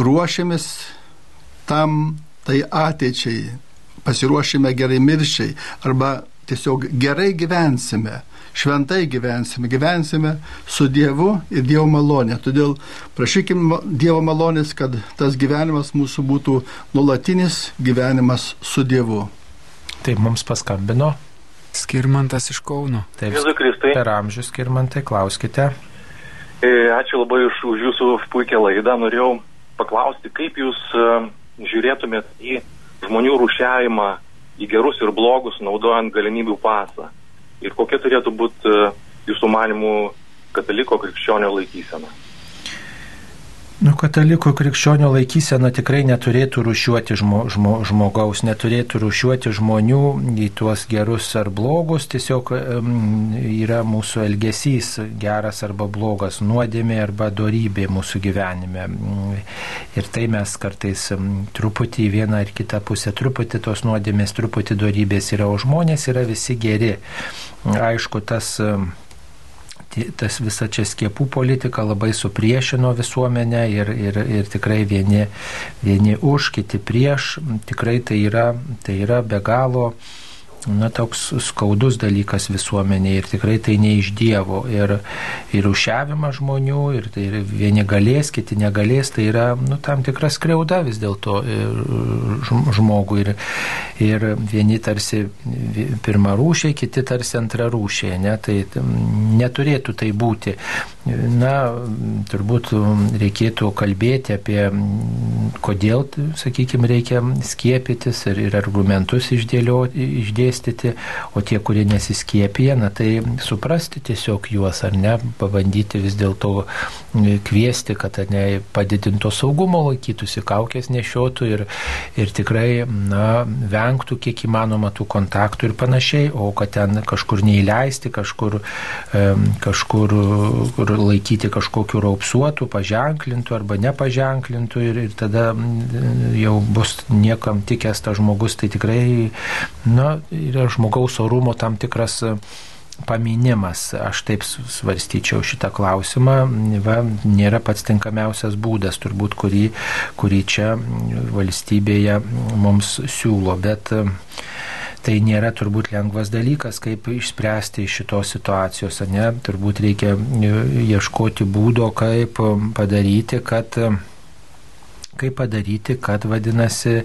ruošiamės tam tai ateičiai, pasiruošime gerai mirščiai arba tiesiog gerai gyvensime, šventai gyvensime, gyvensime su Dievu ir Dievo malonė. Todėl prašykim Dievo malonės, kad tas gyvenimas mūsų būtų nulatinis gyvenimas su Dievu. Taip mums paskambino Skirmantas iš Kauno. Taip, Jėzui Kristai. Per amžius skirmantai, klauskite. E, ačiū labai už, už jūsų puikią laidą. Norėjau paklausti, kaip jūs e, žiūrėtumėt į žmonių rušiavimą į gerus ir blogus, naudojant galimybių pasą. Ir kokia turėtų būti e, jūsų manimų kataliko krikščionio laikysena. Nu, katalikų krikščionio laikysena tikrai neturėtų rušiuoti žmo, žmo, žmogaus, neturėtų rušiuoti žmonių į tuos gerus ar blogus, tiesiog um, yra mūsų elgesys geras arba blogas, nuodėmė arba darybė mūsų gyvenime. Ir tai mes kartais um, truputį į vieną ar kitą pusę, truputį tos nuodėmės, truputį darybės yra, o žmonės yra visi geri. Aišku, tas um, tas visa čia skiepų politika labai supriešino visuomenę ir, ir, ir tikrai vieni, vieni už, kiti prieš. Tikrai tai yra, tai yra be galo na, toks skaudus dalykas visuomenėje ir tikrai tai ne iš Dievo. Ir, ir užšiavimas žmonių, ir tai ir vieni galės, kiti negalės, tai yra nu, tam tikra skriauda vis dėlto žmogui. Ir, ir vieni tarsi pirmą rūšiai, kiti tarsi antrą rūšiai. Ne? Tai neturėtų tai būti. Na, turbūt reikėtų kalbėti apie, kodėl, sakykime, reikia skiepytis ir, ir argumentus išdėlioti. išdėlioti dėstyti, o tie, kurie nesiskiepija, na tai suprasti tiesiog juos ar ne, pabandyti vis dėlto kviesti, kad ne padidinto saugumo laikytųsi, kaukės nešiotų ir, ir tikrai na, vengtų kiek įmanoma tų kontaktų ir panašiai, o kad ten kažkur neįleisti, kažkur, kažkur laikyti kažkokiu raupsuotų, paženklintų arba nepaženklintų ir, ir tada jau bus niekam tikęs tas žmogus, tai tikrai na, yra žmogaus orumo tam tikras e, paminimas. Aš taip svarstyčiau šitą klausimą. Va, nėra pats tinkamiausias būdas, turbūt, kurį, kurį čia valstybėje mums siūlo. Bet e, tai nėra turbūt lengvas dalykas, kaip išspręsti iš šitos situacijos. Ne? Turbūt reikia e, ieškoti būdo, kaip padaryti, kad kaip padaryti, kad vadinasi,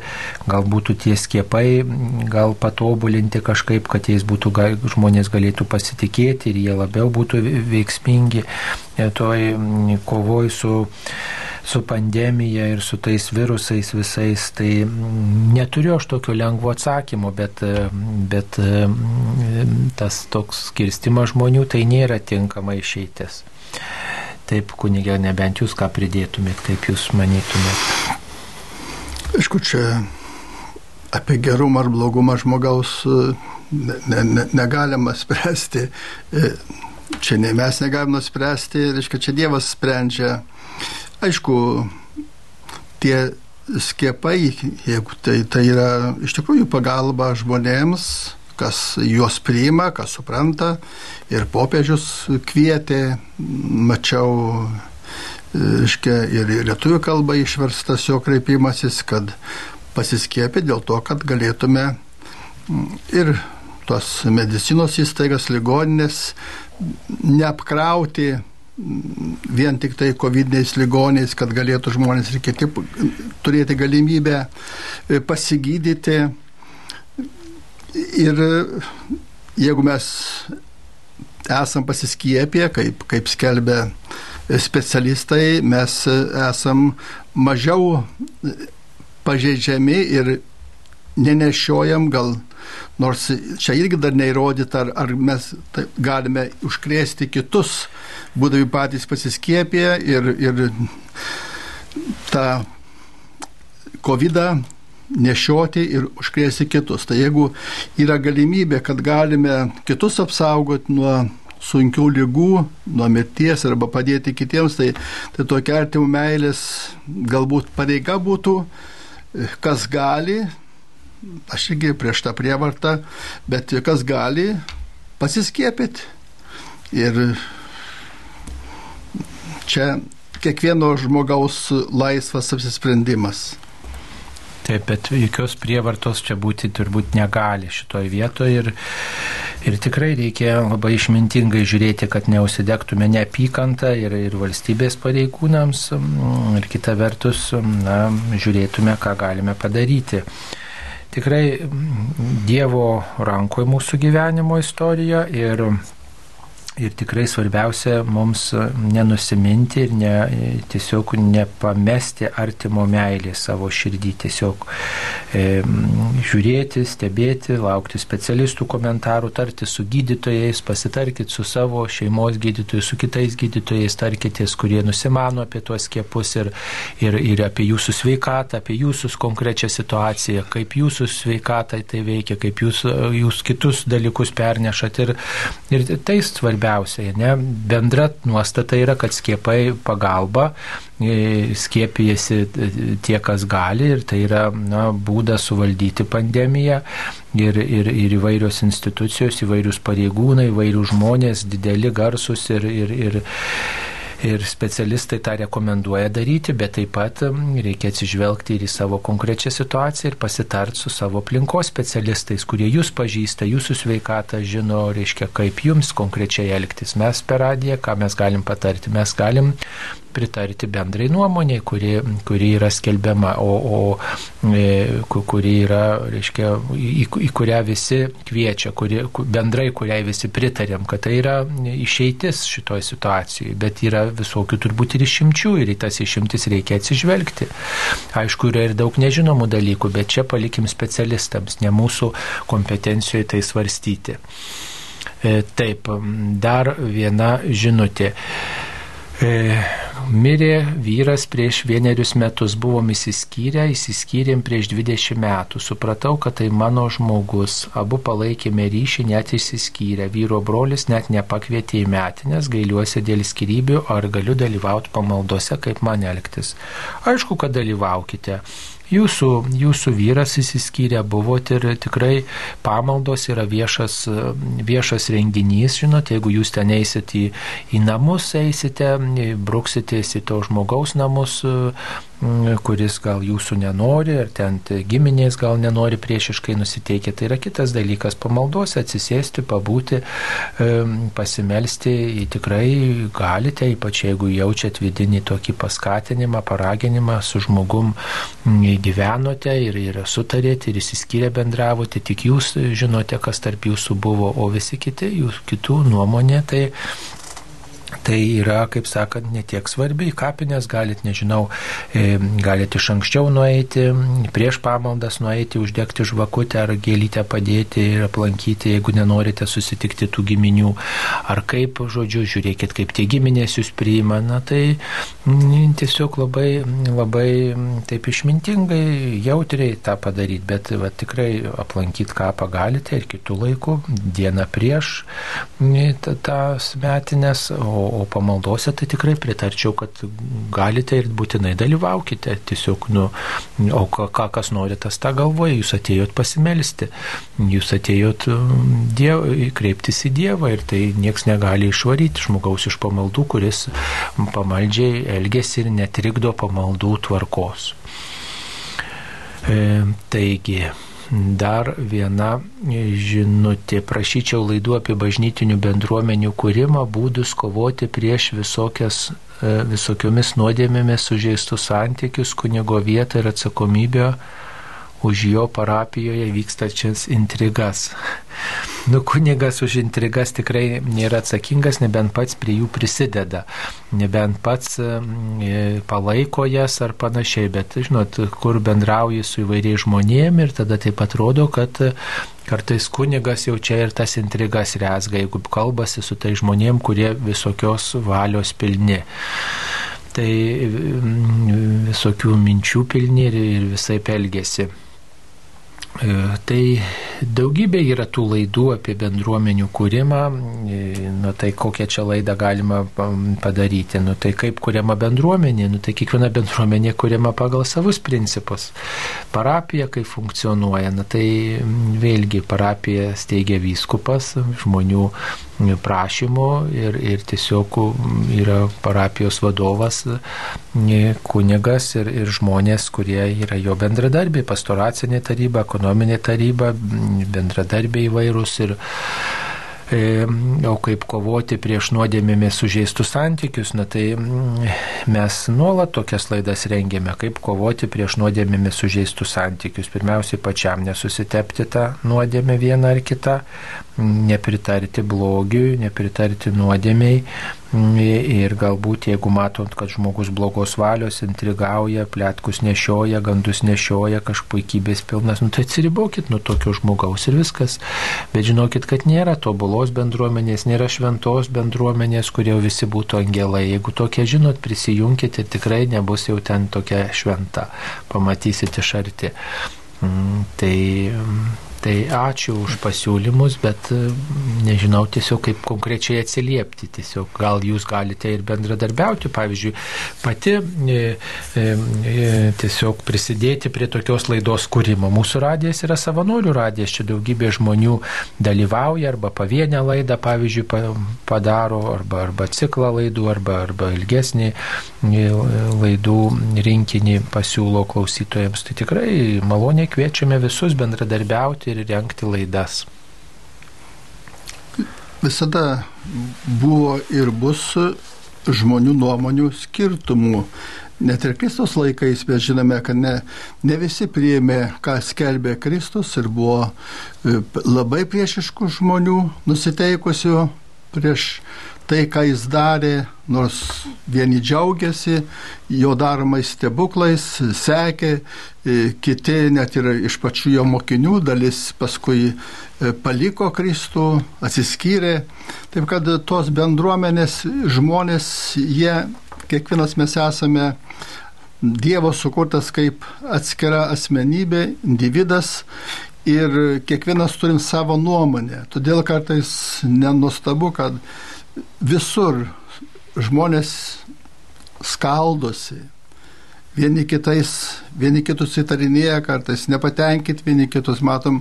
gal būtų tie skiepai, gal patobulinti kažkaip, kad jais būtų žmonės galėtų pasitikėti ir jie labiau būtų veiksmingi e, toj kovoj su su pandemija ir su tais virusais visais, tai neturiu aš tokio lengvo atsakymo, bet, e, bet e, tas toks skirstimas žmonių tai nėra tinkama išeitis. Taip, kunigė, nebent jūs ką pridėtumėt, kaip jūs manytumėt. Aišku, čia apie gerumą ar blogumą žmogaus e, ne, ne, negalima spręsti. E, čia ne mes negalime nuspręsti, reiškia, čia Dievas sprendžia. Aišku, tie skiepai, jeigu tai, tai yra iš tikrųjų pagalba žmonėms, kas juos priima, kas supranta. Ir popiežius kvietė, mačiau, reiškia, ir lietuvių kalba išverstas jo kreipimasis, kad pasiskiepė dėl to, kad galėtume ir tos medicinos įstaigas, ligoninės neapkrauti vien tik tai COVID-niais ligoniais, kad galėtų žmonės ir kiti turėti galimybę pasigydyti Ir jeigu mes esam pasiskiepę, kaip, kaip skelbia specialistai, mes esam mažiau pažeidžiami ir nenešiojam gal, nors čia irgi dar neįrodyta, ar, ar mes tai galime užkrėsti kitus, būdami patys pasiskiepę ir, ir tą COVID nešioti ir užkrėsti kitus. Tai jeigu yra galimybė, kad galime kitus apsaugoti nuo sunkių lygų, nuo mirties arba padėti kitiems, tai, tai tokia artimų meilės galbūt pareiga būtų, kas gali, aš irgi prieš tą prievartą, bet kas gali pasiskiepyti. Ir čia kiekvieno žmogaus laisvas apsisprendimas. Taip, bet jokios prievartos čia būti turbūt negali šitoje vietoje ir, ir tikrai reikia labai išmintingai žiūrėti, kad neusidegtume neapykantą ir, ir valstybės pareigūnams mm, ir kita vertus na, žiūrėtume, ką galime padaryti. Tikrai mm, Dievo rankoje mūsų gyvenimo istorija ir Ir tikrai svarbiausia mums nenusiminti ir ne, tiesiog nepamesti artimo meilį savo širdį, tiesiog e, žiūrėti, stebėti, laukti specialistų komentarų, tarti su gydytojais, pasitarkit su savo šeimos gydytojais, su kitais gydytojais, tarkitės, kurie nusimano apie tuos skiepus ir, ir, ir apie jūsų sveikatą, apie jūsų konkrečią situaciją, kaip jūsų sveikatą tai veikia, kaip jūs, jūs kitus dalykus pernešat. Ir, ir tai svarbiausia svarbiausia. Ne? Bendra nuostata yra, kad skiepai pagalba, e, skiepijasi e, tie, kas gali ir tai yra na, būdas suvaldyti pandemiją ir, ir, ir įvairios institucijos, įvairius pareigūnai, įvairius žmonės, dideli garsus ir, ir, ir ir specialistai tą rekomenduoja daryti, bet taip pat reikia atsižvelgti ir į savo konkrečią situaciją ir pasitart su savo aplinkos specialistais, kurie jūs pažįsta, jūsų sveikatą žino, reiškia, kaip jums konkrečiai elgtis. Mes per radiją, ką mes galim patarti, mes galim pritarti bendrai nuomonė, kuri, kuri yra skelbiama, o, o e, kuri yra, reiškia, į, į kurią visi kviečia, kuri, bendrai kuriai visi pritarėm, kad tai yra išeitis šitoje situacijoje, bet yra visokių turbūt ir išimčių ir į tas išimtis reikia atsižvelgti. Aišku, yra ir daug nežinomų dalykų, bet čia palikim specialistams, ne mūsų kompetencijoje tai svarstyti. E, taip, dar viena žinutė. Mirė vyras prieš vienerius metus, buvom įsiskyrę, įsiskyrėm prieš 20 metų. Supratau, kad tai mano žmogus. Abu palaikėme ryšį, net įsiskyrę. Vyro brolis net nepakvietė į metinės, gailiuosi dėl skirybių, ar galiu dalyvauti pamaldose, kaip man elgtis. Aišku, kad dalyvaukite. Jūsų, jūsų vyras įsiskyrė, buvot ir tikrai pamaldos yra viešas, viešas renginys, žinot, jeigu jūs ten eisit į, į namus, eisite, bruksitės į to žmogaus namus, kuris gal jūsų nenori, ar ten giminės gal nenori priešiškai nusiteikę. Tai yra kitas dalykas - pamaldose atsisėsti, pabūti, pasimelsti, tikrai galite, ypač jeigu jaučiat vidinį tokį paskatinimą, paraginimą, su žmogum gyvenote ir, ir sutarėte ir įsiskyrę bendravote, tik jūs žinote, kas tarp jūsų buvo, o visi kiti, jūs kitų nuomonė, tai tai yra, kaip sakant, netiek svarbi. Kapinės galit, nežinau, e, galit iš anksčiau nueiti, prieš pamaldas nueiti, uždegti žvakutę ar gėlytę padėti ir aplankyti, jeigu nenorite susitikti tų giminių. Ar kaip, žodžiu, žiūrėkit, kaip tie giminės jūs priima. Na tai tiesiog labai, labai taip išmintingai, jautriai tą padaryti, bet va, tikrai aplankyti kapą galite ir kitų laikų, dieną prieš tas metinės, o, o pamaldose tai tikrai pritarčiau, kad galite ir būtinai dalyvaukite. Tiesiog, nu, o ką, kas nori, tas tą galvoja. Jūs atėjot pasimelsti, jūs atėjot um, diev, kreiptis į Dievą ir tai nieks negali išvaryti žmogaus iš pamaldų, kuris pamaldžiai elgesi ir netrikdo pamaldų tvarkos. E, taigi, dar viena žinutė. Prašyčiau laidų apie bažnytinių bendruomenių kūrimą, būdus kovoti prieš visokias, e, visokiomis nuodėmėmis sužeistus santykius, kunigo vietą ir atsakomybę už jo parapijoje vykstačias intrigas. Nu, kunigas už intrigas tikrai nėra atsakingas, nebent pats prie jų prisideda, nebent pats e, palaiko jas ar panašiai, bet, žinot, kur bendrauji su įvairiais žmonėmis ir tada taip atrodo, kad kartais kunigas jau čia ir tas intrigas rezga, jeigu kalbasi su tai žmonėm, kurie visokios valios pilni tai visokių minčių pilni ir, ir visai pelgėsi. E, tai daugybė yra tų laidų apie bendruomenių kūrimą, e, nu tai kokią čia laidą galima padaryti, nu tai kaip kuriama bendruomenė, nu tai kiekviena bendruomenė kuriama pagal savus principus. Parapija kaip funkcionuoja, nu tai vėlgi parapija steigia vyskupas, žmonių prašymu ir, ir tiesiog yra parapijos vadovas, kunigas ir, ir žmonės, kurie yra jo bendradarbiai, pastoracinė taryba, ekonominė taryba, bendradarbiai įvairūs ir E, o kaip kovoti prieš nuodėmėmis sužeistus santykius, na tai mm, mes nuolat tokias laidas rengėme, kaip kovoti prieš nuodėmėmis sužeistus santykius. Pirmiausiai pačiam nesusitepti tą nuodėmę vieną ar kitą, nepritarti blogiui, nepritarti nuodėmiai Ir galbūt jeigu matot, kad žmogus blogos valios, intrigauja, plėtkus nešioja, gandus nešioja, kažpuikybės pilnas, nu tai atsiribokit nuo tokio žmogaus ir viskas. Bet žinokit, kad nėra tobulos bendruomenės, nėra šventos bendruomenės, kurie visi būtų angelai. Jeigu tokie žinot, prisijunkit ir tikrai nebus jau ten tokia šventa. Pamatysit iš arti. Mm, tai Tai ačiū už pasiūlymus, bet e, nežinau tiesiog kaip konkrečiai atsiliepti. Tiesiog gal jūs galite ir bendradarbiauti, pavyzdžiui, pati e, e, e, tiesiog prisidėti prie tokios laidos kūrimo. Mūsų radijas yra savanorių radijas, čia daugybė žmonių dalyvauja arba pavienę laidą, pavyzdžiui, padaro, arba, arba ciklą laidų, arba, arba ilgesnį e, laidų rinkinį pasiūlo klausytojams. Tai tikrai maloniai kviečiame visus bendradarbiauti ir renkti laidas? Visada buvo ir bus žmonių nuomonių skirtumų. Net ir Kristus laikais mes žinome, kad ne, ne visi priėmė, ką skelbė Kristus ir buvo e, labai priešiškų žmonių nusiteikusių prieš tai, ką jis darė, nors vieni džiaugiasi jo daromais stebuklais, sekė, e, kiti net ir iš pačių jo mokinių dalis paskui e, paliko Kristų, atsiskyrė. Taip kad tos bendruomenės žmonės, jie, kiekvienas mes esame Dievo sukurtas kaip atskira asmenybė, individas ir kiekvienas turim savo nuomonę. Todėl kartais nenustabu, kad visur žmonės skaldosi, vieni kitais, vieni kitus įtarinėja kartais, nepatenkit vieni kitus, matom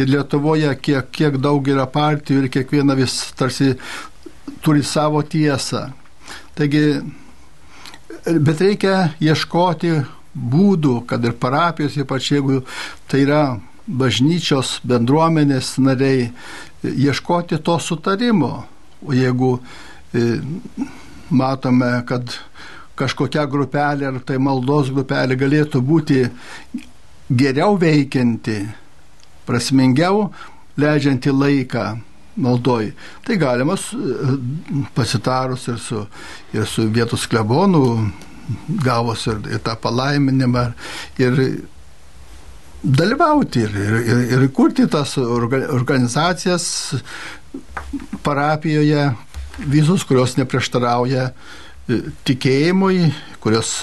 ir Lietuvoje, kiek, kiek daug yra partijų ir kiekviena vis tarsi turi savo tiesą. Taigi, bet reikia ieškoti būdų, kad ir parapijos, ypač jeigu tai yra bažnyčios bendruomenės nariai, ieškoti to sutarimo O jeigu e, matome, kad kažkokia grupelė ar tai maldos grupelė galėtų būti geriau veikianti, prasmingiau leidžianti laiką, maldoj. Tai galima pasitarus ir su, ir su vietos klebonu, gavus ir, ir tą palaiminimą, ir dalyvauti ir, ir, ir, ir kurti tas organizacijas parapijoje, visus, kurios neprieštarauja e, tikėjimui, kurios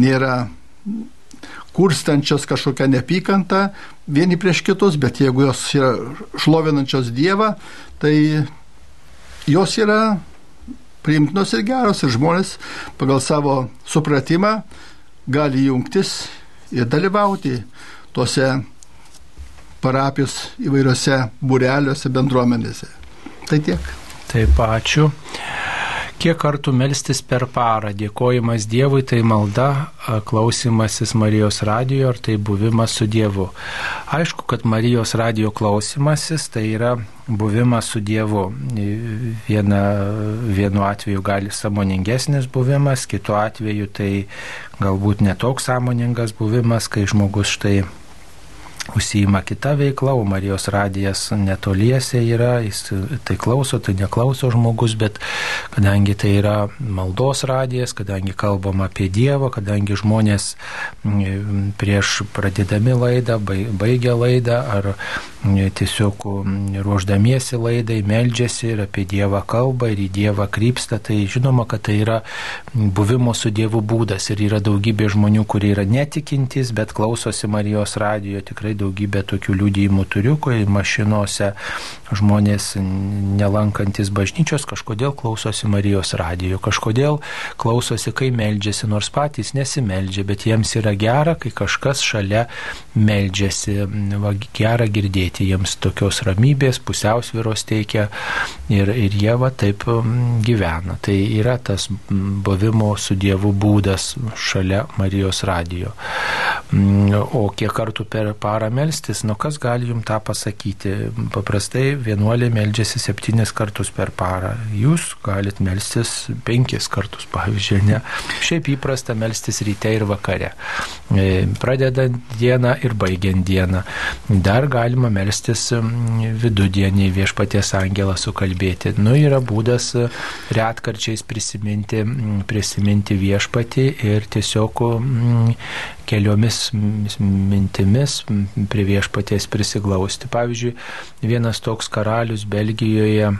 nėra kurstančios kažkokią neapykantą vieni prieš kitus, bet jeigu jos yra šlovinančios Dievą, tai jos yra priimtinos ir geros ir žmonės pagal savo supratimą gali jungtis ir dalyvauti tuose parapijos įvairiose bureliuose, bendruomenėse. Tai tiek. Taip, ačiū. Kiek kartų melstis per parą, dėkojimas Dievui, tai malda, klausimasis Marijos radijo ar tai buvimas su Dievu. Aišku, kad Marijos radijo klausimasis tai yra buvimas su Dievu. Viena, vienu atveju gali samoningesnis buvimas, kitu atveju tai galbūt netoks sąmoningas buvimas, kai žmogus štai užsijima kita veikla, o Marijos radijas netoliese yra, jis tai klauso, tai neklauso žmogus, bet kadangi tai yra maldos radijas, kadangi kalbam apie Dievą, kadangi žmonės prieš pradėdami laidą, baigę laidą ar tiesiog ruoždamiesi laidai meldžiasi ir apie Dievą kalba ir į Dievą krypsta, tai žinoma, kad tai yra buvimo su Dievu būdas ir yra daugybė žmonių, kurie yra netikintys, bet klausosi Marijos radijo tikrai daugybę tokių liūdėjimų turiu, kai mašinuose žmonės nelankantis bažnyčios kažkodėl klausosi Marijos radijo, kažkodėl klausosi, kai meldžiasi, nors patys nesimeldžia, bet jiems yra gera, kai kažkas šalia meldžiasi, va, gera girdėti, jiems tokios ramybės, pusiausviros teikia ir, ir jie va taip gyvena. Tai yra tas buvimo su Dievu būdas šalia Marijos radijo. O kiek kartų per parą parą melstis, nu kas gali jums tą pasakyti? Paprastai vienuoliai meldžiasi septynis kartus per parą. Jūs galite melstis penkis kartus, pavyzdžiui, ne. Šiaip įprasta melstis ryte ir vakare. E, pradedant dieną ir baigiant dieną. Dar galima melstis vidudienį viešpaties angelą sukalbėti. Nu, yra būdas retkarčiais prisiminti, prisiminti viešpatį ir tiesiog keliomis mintimis prie viešpaties prisiglausti. Pavyzdžiui, vienas toks karalius Belgijoje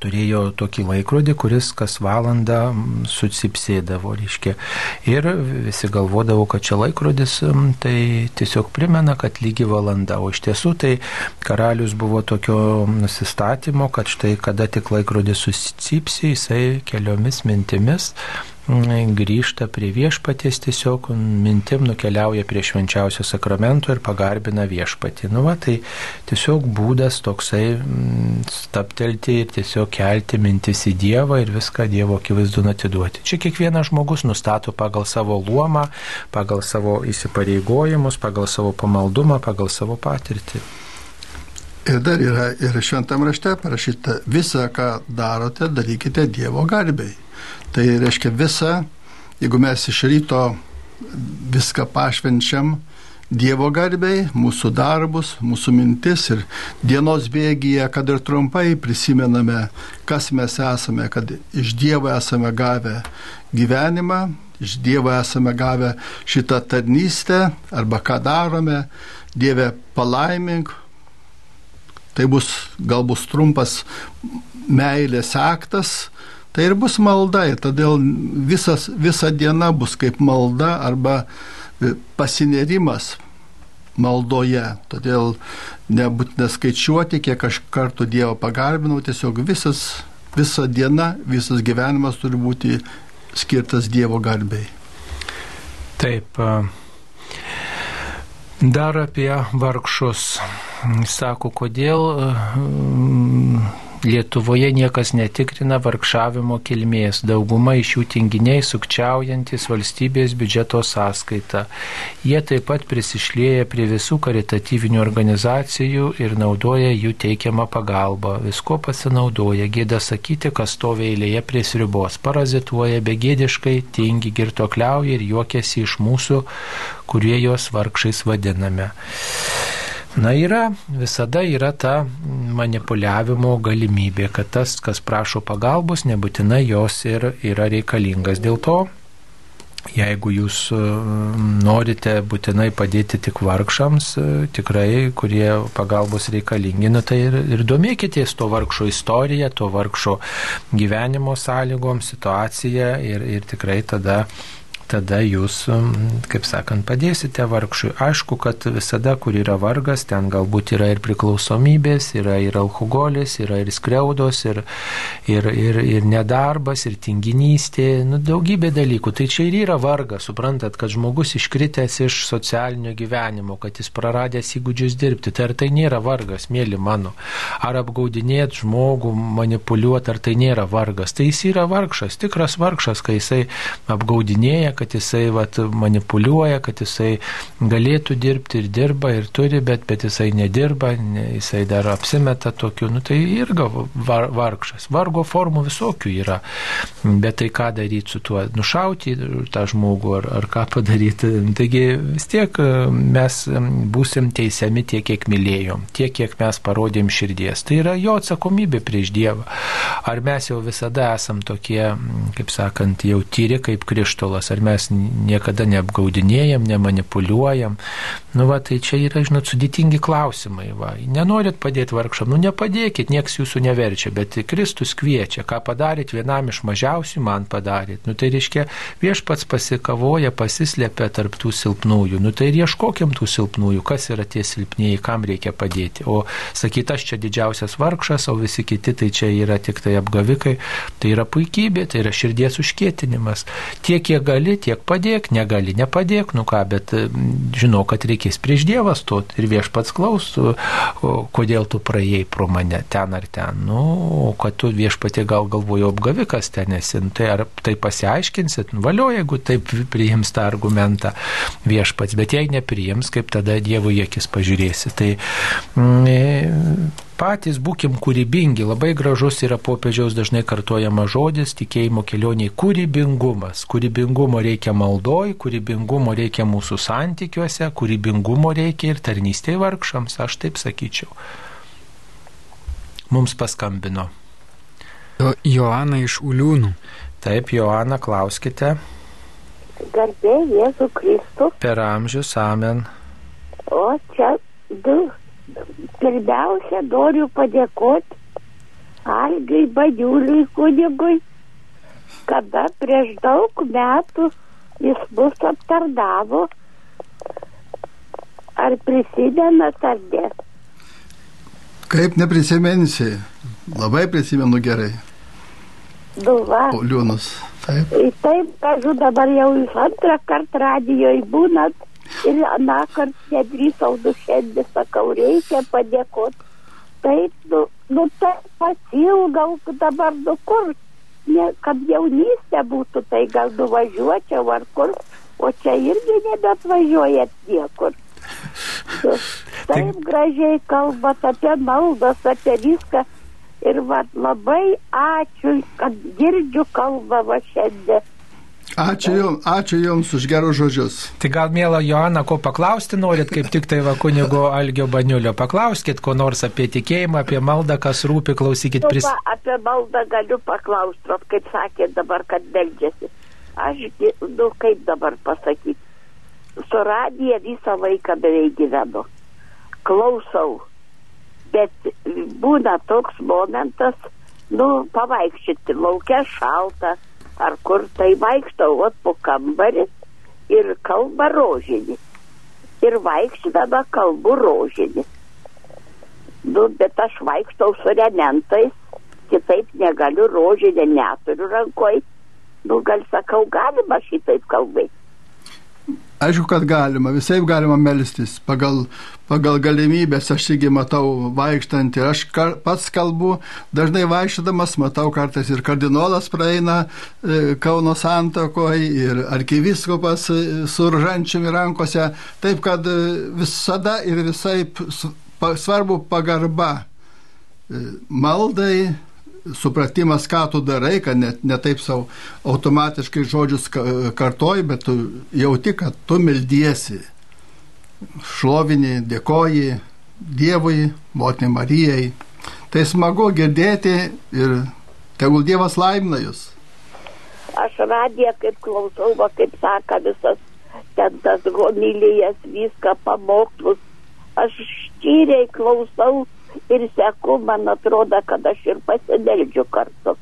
turėjo tokį laikrodį, kuris kas valandą susipsėdavo, reiškia. Ir visi galvodavo, kad čia laikrodis tai tiesiog primena, kad lygi valanda. O iš tiesų tai karalius buvo tokio nusistatymo, kad štai kada tik laikrodis susipsė, jisai keliomis mintimis grįžta prie viešpaties, tiesiog mintim nukeliauja prie švenčiausio sakramento ir pagarbina viešpatį. Nu, va, tai tiesiog būdas toksai mm, staptelti ir tiesiog kelti mintis į Dievą ir viską Dievo akivaizdu atiduoti. Čia kiekvienas žmogus nustato pagal savo luomą, pagal savo įsipareigojimus, pagal savo pamaldumą, pagal savo patirtį. Ir dar yra ir šventam rašte parašyta, visą, ką darote, darykite Dievo garbiai. Tai reiškia visą, jeigu mes iš ryto viską pašvenčiam Dievo garbiai, mūsų darbus, mūsų mintis ir dienos bėgyje, kad ir trumpai prisimename, kas mes esame, kad iš Dievo esame gavę gyvenimą, iš Dievo esame gavę šitą tarnystę arba ką darome, Dieve palaimink, tai bus galbūt trumpas meilės aktas, tai ir bus malda. Ir todėl visas, visa diena bus kaip malda arba e, pasinerimas maldoje. Todėl nebūtina skaičiuoti, kiek aš kartų Dievo pagarbinau, tiesiog visas, visa diena, visas gyvenimas turi būti skirtas Dievo garbiai. Taip. Dar apie vargšus. Sako, kodėl Lietuvoje niekas netikrina vargšavimo kilmės, dauguma iš jų tinginiai sukčiaujantis valstybės biudžeto sąskaita. Jie taip pat prisišlėja prie visų karitatyvinių organizacijų ir naudoja jų teikiamą pagalbą. Visko pasinaudoja, gėda sakyti, kas stovi eilėje prie ribos, parazituoja begėdiškai, tingi, girtokliauja ir juokiasi iš mūsų, kurie juos vargšais vadiname. Na yra, visada yra ta manipuliavimo galimybė, kad tas, kas prašo pagalbos, nebūtinai jos ir yra reikalingas. Dėl to Jeigu jūs norite būtinai padėti tik vargšams, tikrai, kurie pagalbos reikalingi, nu, tai ir, ir domėkitės to vargšo istoriją, to vargšo gyvenimo sąlygom, situaciją ir, ir tikrai tada tada jūs, um, kaip sakant, padėsite vargšui. Aišku, kad visada, kur yra vargas, ten galbūt yra ir priklausomybės, yra ir alkoholis, yra ir skriaudos, ir, ir, ir, ir nedarbas, ir tinginystė, nu, daugybė dalykų. Tai čia ir yra vargas, suprantat, kad žmogus iškritęs iš socialinio gyvenimo, kad jis praradęs įgūdžius dirbti. Tai ar tai nėra vargas, mėly mano? Ar apgaudinėti žmogų, manipuliuoti, ar tai nėra vargas? Tai jis yra vargšas, tikras vargšas, kai jisai apgaudinėja, kad jisai vat, manipuliuoja, kad jisai galėtų dirbti ir dirba ir turi, bet, bet jisai nedirba, ne, jisai dar apsimeta tokiu, nu, tai irgi var, vargšas. Vargo formų visokių yra, bet tai ką daryti su tuo, nušauti tą žmogų ar, ar ką padaryti. Taigi vis tiek e, mes būsim teisiami tiek, kiek mylėjom, tiek, kiek mes parodėm širdies. Tai yra jo atsakomybė prieš Dievą. Ar mes jau visada esam tokie, kaip sakant, jau tyri kaip krištolas, ar mes mes niekada neapgaudinėjam, nemanipuliuojam. Nu, va, tai čia yra, žinot, sudėtingi klausimai. Va. Nenorit padėti vargšam, nu nepadėkit, nieks jūsų neverčia, bet Kristus kviečia, ką padarėt vienam iš mažiausių, man padarėt. Nu, tai reiškia, viešpats pasikavoja, pasislėpia tarp tų silpnųjų. Nu, tai ir ieškokim tų silpnųjų, kas yra tie silpnieji, kam reikia padėti. O sakyt, aš čia didžiausias vargšas, o visi kiti tai čia yra tik tai apgavikai. Tai yra puikybė, tai yra širdies užkėtinimas. Tiek, kiek gali, tiek padėk, negali, nepadėk, nu ką, bet žinau, kad reikės prieš Dievą stoti ir viešpats klaustų, kodėl tu praėjai pro mane ten ar ten. Nu, kad tu viešpatė gal galvoju apgavikas ten esi, nu, tai ar tai pasiaiškinsit, nu, valio, jeigu taip priims tą argumentą viešpats, bet jei nepriims, kaip tada Dievo jėkis pažiūrėsi. Tai, mm, patys būkim kūrybingi. Labai gražus yra popiežiaus dažnai kartojama žodis tikėjimo kelioniai kūrybingumas. Kūrybingumo reikia maldoj, kūrybingumo reikia mūsų santykiuose, kūrybingumo reikia ir tarnystėje vargšams, aš taip sakyčiau. Mums paskambino. Jo, Joana iš Uliūnų. Taip, Joana, klauskite. Garbė Jėzų Kristų. Per amžius, amen. O čia du pirmiausia noriu padėkoti Algai Badiuliui kunigui, kada prieš daug metų jis mus aptardavo. Ar prisimenat ar ne? Kaip neprisiminsi, labai prisimenu gerai. Nu, va. Liūnus. Taip. Taip, kažu dabar jau jūs antrą kartą radijoje būnat Ir anakart nedrįsau du šiandien sakau, reikia padėkoti. Taip, nu, nu tai pasilgau dabar, nu kur, ne, kad jaunystė būtų, tai gal nuvažiuočiau ar kur, o čia irgi nebeatvažiuojat niekur. Taip gražiai kalbat apie maldas, apie viską. Ir va, labai ačiū, kad girdžiu kalbą va šiandien. Ačiū jums, ačiū Jums už gerus žodžius. Tai gal, mėla Joana, ko paklausti norit, kaip tik tai va kunigo Algio Baniulio, paklauskit ko nors apie tikėjimą, apie maldą, kas rūpi, klausykit. Pris... Nu, va, apie maldą galiu paklausti, kaip sakė dabar, kad meldžiasi. Aš, nu, kaip dabar pasakyti, su radija visą laiką beveik gyvenu. Klausau, bet būna toks momentas, nu, pavaikščioti laukia šalta ar kur tai vaikštau vat po kambarį ir kalba rožinį. Ir vaikščiodama kalbu rožinį. Nu, bet aš vaikštau su rementais, kitaip negaliu, rožinę neturiu rankoj. Nu, gal sakau, galima šitaip kalbėti. Aišku, kad galima, visai galima melstis. Pagal, pagal galimybės, aš irgi matau vaikštant ir aš kar, pats kalbu, dažnai vaikščiodamas matau kartais ir kardinolas praeina e, Kauno santokoje ir arkiviskopas e, su žančiumi rankose, taip kad e, visada ir visai svarbu pagarba e, maldai, supratimas, ką tu darai, kad net ne taip savo automatiškai žodžius kartoji, bet tu jauti, kad tu meldiesi, šlovini, dėkoji Dievui, motinai Marijai. Tai smagu girdėti ir tegul Dievas laimina jūs. Aš radiją kaip klausau, va kaip sako visas ten tas homilijas, viską pamokslus. Aš štyriai klausau ir seku, man atrodo, kad aš ir pasideldžiu kartu.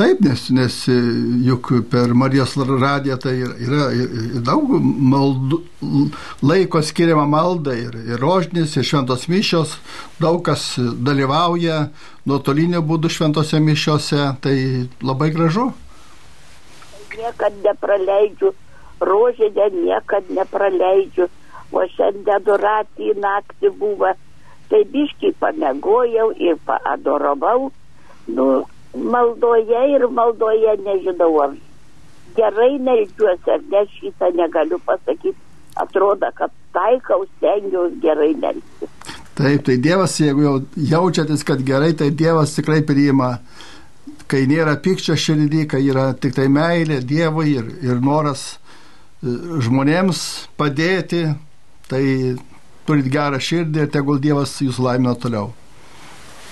Taip, nes, nes e, juk per Marijos radiją tai yra, yra, daug maldų, laiko skiriama maldai ir, ir rožnis, ir šventos mišios, daug kas dalyvauja nuotoliniu būdu šventose mišiose, tai labai gražu. Niekad nepraleidžiu, rožinę niekad nepraleidžiu, o šiandien adoracijai naktį buvo, tai biškai pamegojau ir paadoravau. Nu, maldoje ir maldoje nežinau, ar gerai melžiuosi, ar ne šitą negaliu pasakyti. Atrodo, kad taikau, stengiausi gerai melsti. Taip, tai Dievas, jeigu jau jaučiatės, kad gerai, tai Dievas tikrai priima, kai nėra pykčio širdį, kai yra tik tai meilė Dievui ir, ir noras e, žmonėms padėti, tai turit gerą širdį ir tegul Dievas jūs laimina toliau.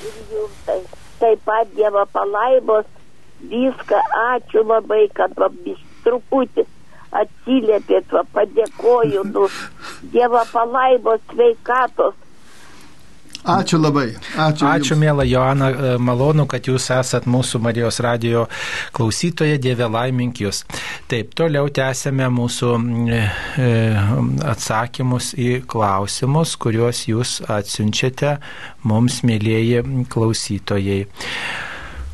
Ir jums tai taip pat Dievo palaimos, viską, ačiū labai, kad vis truputį atsiliepėt, padėkoju, nu, Dievo palaimos, sveikatos. Ačiū labai. Ačiū, Ačiū mėla Joana, e, malonu, kad jūs esat mūsų Marijos radio klausytoje, Dieve laimink jūs. Taip, toliau tęsėme mūsų e, e, atsakymus į klausimus, kuriuos jūs atsiunčiate mums, mėlyjeji klausytojai.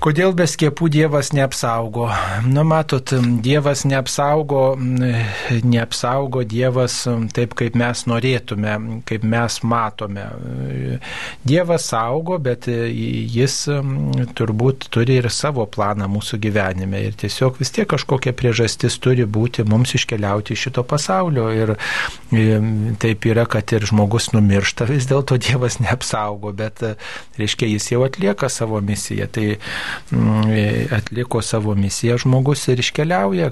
Kodėl be skiepų Dievas neapsaugo? Nu, matot, Dievas neapsaugo, neapsaugo Dievas taip, kaip mes norėtume, kaip mes matome. Dievas saugo, bet jis turbūt turi ir savo planą mūsų gyvenime. Ir tiesiog vis tiek kažkokia priežastis turi būti mums iškeliauti iš šito pasaulio. Ir taip yra, kad ir žmogus numiršta, vis dėlto Dievas neapsaugo, bet, reiškia, jis jau atlieka savo misiją. Tai atliko savo misiją žmogus ir iškeliauja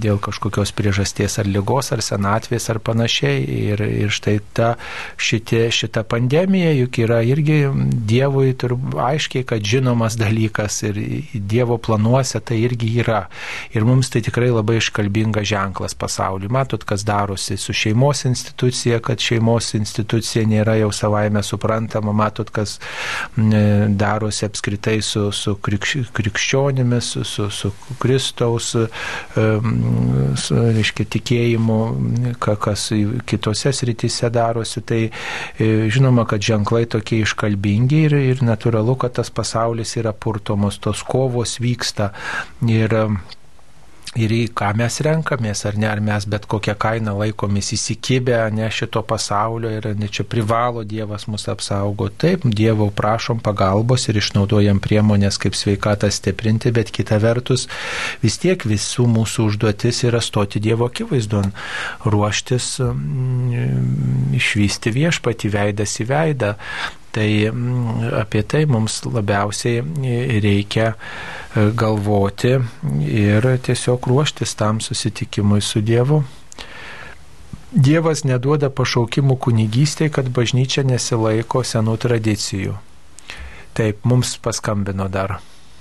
dėl kažkokios priežasties ar lygos, ar senatvės, ar panašiai. Ir, ir štai ta, šitie, šita pandemija juk yra irgi Dievui aiškiai, kad žinomas dalykas ir Dievo planuose tai irgi yra. Ir mums tai tikrai labai iškalbingas ženklas pasauliu. Matot, kas darosi su šeimos institucija, kad šeimos institucija nėra jau savaime suprantama. Matot, kas darosi apskritai su, su krikš, krikščionimis, su, su Kristaus, su, reiškia, tikėjimu, kas kitose srityse darosi. Tai e, žinoma, kad ženklai tokie iškalbingi ir, ir natūralu, kad tas pasaulis yra purtomos, tos kovos vyksta. Ir, ir į ką mes renkamės, ar ne, ar mes bet kokią kainą laikomės įsikibę, ne šito pasaulio ir ne čia privalo Dievas mus apsaugo. Taip, Dievo prašom pagalbos ir išnaudojam priemonės kaip sveikatą stiprinti, bet kita vertus vis tiek visų mūsų užduotis yra stoti Dievo akivaizdon, ruoštis mm, išvysti viešpati veidas į veidą. Tai mm, apie tai mums labiausiai reikia e, galvoti ir tiesiog ruoštis tam susitikimui su Dievu. Dievas neduoda pašaukimų kunigystėje, kad bažnyčia nesilaiko senų tradicijų. Taip, mums paskambino dar.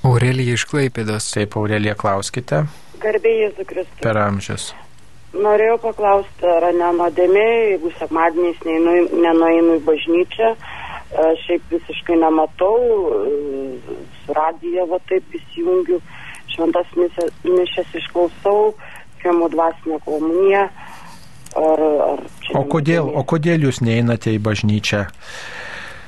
Aurelija iš Klaipėdos. Taip, Aurelija, klauskite. Garbėjai Jėzų Kristų. Per amžius. Norėjau paklausti, ar nenodėmė, jeigu sekmadieniais nenueinu į bažnyčią, šiaip visiškai nematau, su radijo va taip įsijungiu, šventas mišės išklausau, priemu dvasinę komuniją. Ar, ar o, kodėl, o kodėl jūs neinate į bažnyčią?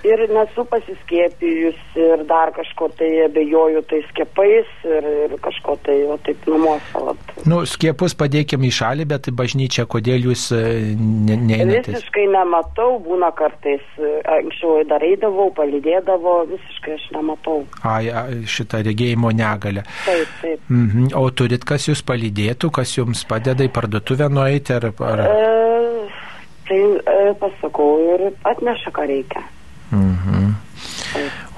Ir nesu pasiskiepijus ir dar kažko tai abejoju tai skiepais ir, ir kažko tai, o taip numuosalat. Nu, skiepus padėkime į šalį, bet bažnyčia, kodėl jūs e, ne, neinate? Visiškai nematau, būna kartais, e, anksčiau dar eidavau, palidėdavo, visiškai aš nematau. Ai, šitą regėjimo negalę. Taip, taip. Mhm. O turit, kas jūs palydėtų, kas jums padeda į parduotuvę nueiti ar... ar... E, tai e, pasakau ir atneša, ką reikia. Mhm.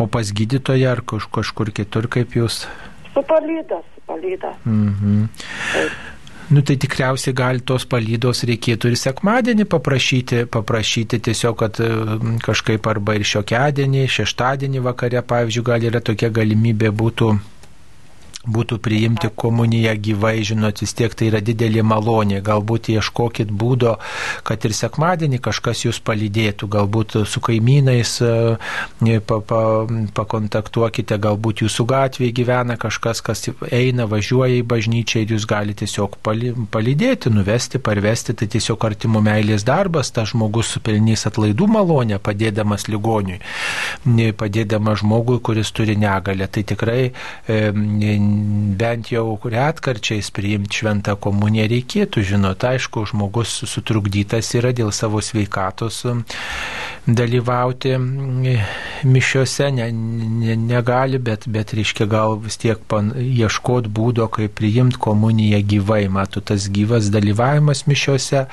O pas gydytoją ar kažkur kitur kaip jūs? Su palyda, su palyda. Mhm. Nu tai tikriausiai gali tos palydos reikėtų ir sekmadienį paprašyti, paprašyti tiesiog, kad kažkaip arba ir šiokiadienį, šeštadienį vakare, pavyzdžiui, gal yra tokia galimybė būtų būtų priimti komuniją gyvai, žinot, vis tiek tai yra didelė malonė. Galbūt ieškokit būdo, kad ir sekmadienį kažkas jūs palydėtų, galbūt su kaimynais e, pa, pa, pakontaktuokite, galbūt jūsų gatvėje gyvena kažkas, kas eina, važiuoja į bažnyčią ir jūs galite tiesiog palydėti, nuvesti, parvesti, tai tiesiog artimo meilės darbas, tas žmogus supelnys atlaidų malonę, padėdamas ligoniui, padėdamas žmogui, kuris turi negalę. Tai tikrai e, bent jau retkarčiais priimti šventą komuniją reikėtų, žinot, aišku, žmogus sutrukdytas yra dėl savo sveikatos dalyvauti mm, mišiuose, ne, ne, negali, bet, bet reiškia gal vis tiek pan, ieškoti būdo, kaip priimti komuniją gyvai. Matau, tas gyvas dalyvavimas mišiuose,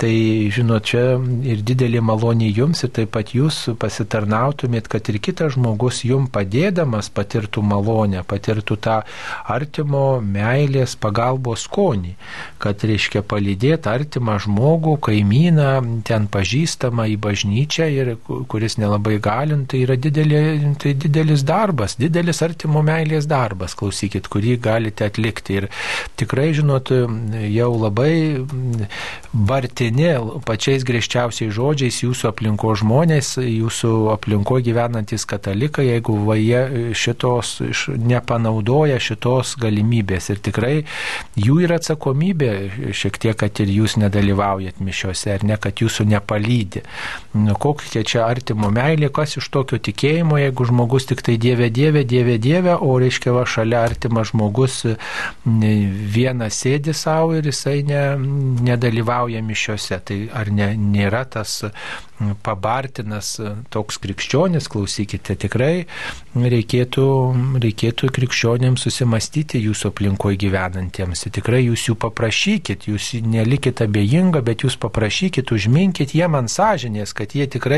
tai žinot, čia ir didelė malonė jums ir taip pat jūs pasitarnautumėt, kad ir kitas žmogus jums padėdamas patirtų malonę, patirtų tą artimo meilės pagalbos skonį, kad reiškia palydėti artimą žmogų, kaimyną, ten pažįstamą į bažnyčią ir kuris nelabai galint, tai yra didelė, tai didelis darbas, didelis artimo meilės darbas, klausykit, kurį galite atlikti. Ir tikrai, žinot, jau labai bartini pačiais griežčiausiais žodžiais jūsų aplinko žmonės, jūsų aplinko gyvenantis katalikai, jeigu jie šitos nepanaudoja šitos galimybės. Ir tikrai jų yra atsakomybė šiek tiek, kad ir jūs nedalyvaujat mišiuose, ar ne, kad jūsų nepalydė. Nu, kokia čia artimo meilė, kas iš tokio tikėjimo, jeigu žmogus tik tai Dieve, Dieve, Dieve, Dieve, o reiškia va šalia artimas žmogus vienas sėdi savo ir jisai ne, nedalyvauja mišiuose. Tai ar ne, nėra tas pabartinas toks krikščionis, klausykite, tikrai reikėtų, reikėtų krikščionėms susimastyti jūsų aplinkoje gyvenantiems. Tikrai jūs jų paprašykit, jūs nelikit abejinga, bet jūs paprašykit, užminkit jiem ant sąžinės, kad jie tikrai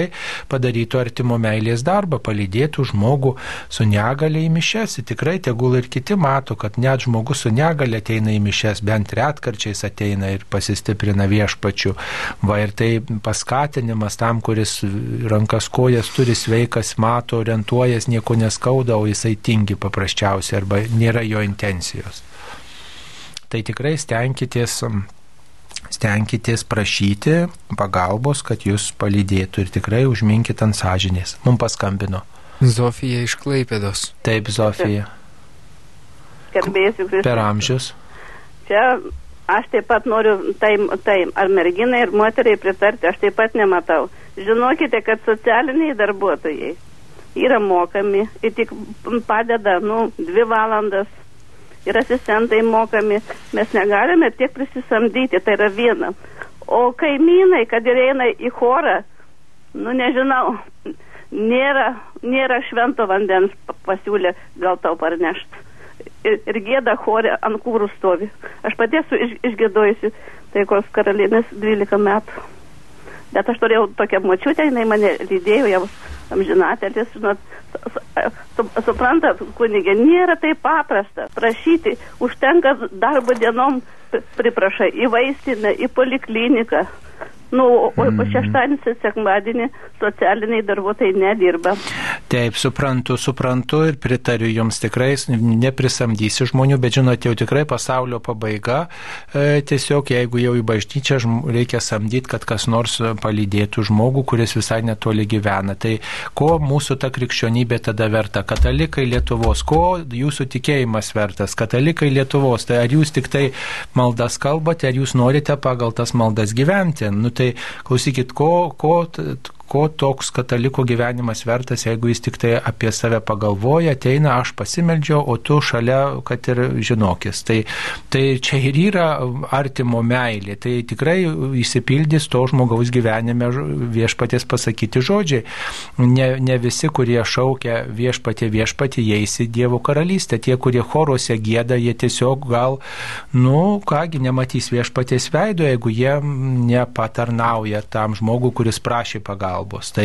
padarytų artimo meilės darbą, palydėtų žmogų su negale į mišes. Tikrai tegul ir kiti mato, kad net žmogus su negale ateina į mišes, bent retkarčiais ateina ir pasistiprina viešpačiu. Va ir tai paskatinimas tam, kuris rankas kojas turi sveikas, mato, orientuojas, nieko neskauda, o jisai tingi paprasčiausiai arba nėra jo intencijos. Tai tikrai stenkitės stenkitės prašyti pagalbos, kad jūs palydėtų ir tikrai užminkit ant sąžinės. Mums paskambino. Zofija iš Klaipėdos. Taip, Zofija. Gerbėsiu Kristus. Per amžius. Čia aš taip pat noriu tai, tai ar merginai, ir moteriai pritarti, aš taip pat nematau. Žinokite, kad socialiniai darbuotojai yra mokami ir tik padeda, nu, dvi valandas ir asistentai mokami, mes negalime tiek prisisamdyti, tai yra viena. O kaimynai, kad ir eina į chorą, nu nežinau, nėra, nėra švento vandens pasiūlė gal tau parnešti. Ir, ir gėda chorė ant kūrų stovi. Aš pati esu iš, išgėdojusi taikos karalienės 12 metų. Bet aš turėjau tokią močiutę, jinai mane lydėjo jau amžinatelės, žinot, suprantat, kunigė, nėra taip paprasta prašyti, užtenka darbo dienom priprašai į vaistinę, į polikliniką. Nu, o, o mm. šeštadienį, sekmadienį socialiniai darbuotojai nedirba. Taip, suprantu, suprantu ir pritariu jums tikrai, neprisamdysiu žmonių, bet žinot, jau tikrai pasaulio pabaiga. E, tiesiog, jeigu jau į bažnyčią reikia samdyti, kad kas nors palydėtų žmogų, kuris visai netoli gyvena. Tai ko mūsų ta krikščionybė tada verta? Katalikai Lietuvos, ko jūsų tikėjimas vertas? Katalikai Lietuvos, tai ar jūs tik tai maldas kalbate, ar jūs norite pagal tas maldas gyventi? Nu, tai tai klausykit, ko, ko, ko toks kataliko gyvenimas vertas, jeigu jis tik tai apie save pagalvoja, ateina, aš pasimeldžiau, o tu šalia, kad ir žinokis. Tai, tai čia ir yra artimo meilė. Tai tikrai įsipildys to žmogaus gyvenime viešpatės pasakyti žodžiai. Ne, ne visi, kurie šaukia viešpatė viešpatė, jie įsi Dievo karalystę. Tie, kurie choruose gėda, jie tiesiog gal, nu, kągi, nematys viešpatės veido, jeigu jie nepatarnauja tam žmogui, kuris prašė pagalbos अवस्था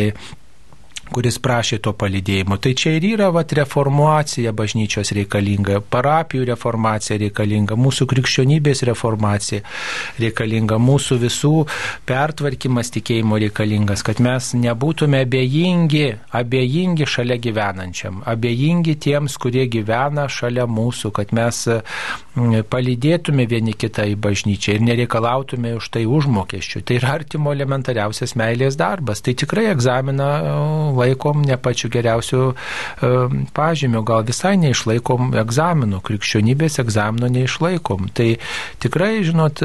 kuris prašė to palydėjimo. Tai čia ir yra vat, reformacija bažnyčios reikalinga, parapijų reformacija reikalinga, mūsų krikščionybės reformacija reikalinga, mūsų visų pertvarkymas tikėjimo reikalingas, kad mes nebūtume abejingi, abejingi šalia gyvenančiam, abejingi tiems, kurie gyvena šalia mūsų, kad mes palydėtume vieni kitą į bažnyčią ir nereikalautume už tai užmokesčių. Tai yra artimo elementariausias meilės darbas. Tai tikrai egzaminą laikom ne pačiu geriausiu pažymiu, gal visai neišlaikom egzaminų, krikščionybės egzamino neišlaikom. Tai tikrai, žinot,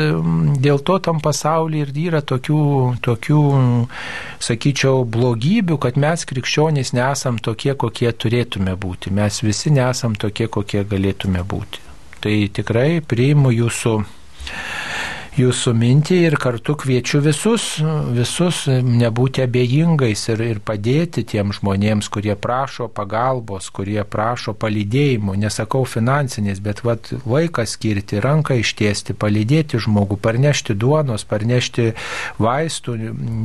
dėl to tam pasaulyje ir yra tokių, tokių, sakyčiau, blogybių, kad mes krikščionys nesam tokie, kokie turėtume būti. Mes visi nesam tokie, kokie galėtume būti. Tai tikrai priimu jūsų jūsų mintį ir kartu kviečiu visus, visus nebūti abejingais ir, ir padėti tiem žmonėms, kurie prašo pagalbos, kurie prašo palydėjimo, nesakau finansinės, bet vat, laiką skirti, ranką ištiesti, palydėti žmogų, parnešti duonos, parnešti vaistų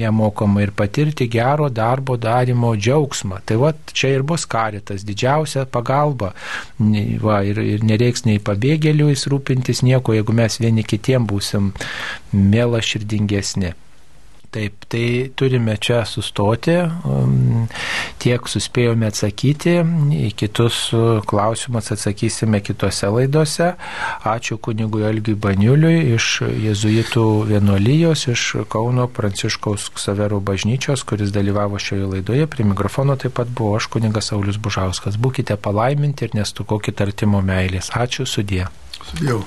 nemokamai ir patirti gero darbo darimo džiaugsmą. Tai vat, čia ir bus karitas, didžiausia pagalba. Va, ir, ir nereiks nei pabėgėlių įsirūpintis nieko, jeigu mes vieni kitiem būsim mėla širdingesni. Taip, tai turime čia sustoti, um, tiek suspėjome atsakyti, į kitus klausimus atsakysime kitose laidose. Ačiū kunigui Elgiui Baniuliui iš Jėzuitų vienuolijos, iš Kauno Pranciškaus Ksaverų bažnyčios, kuris dalyvavo šioje laidoje. Prie mikrofono taip pat buvo aš kunigas Saulis Bužauskas. Būkite palaiminti ir nestukokite artimo meilės. Ačiū sudė. Sudėjau.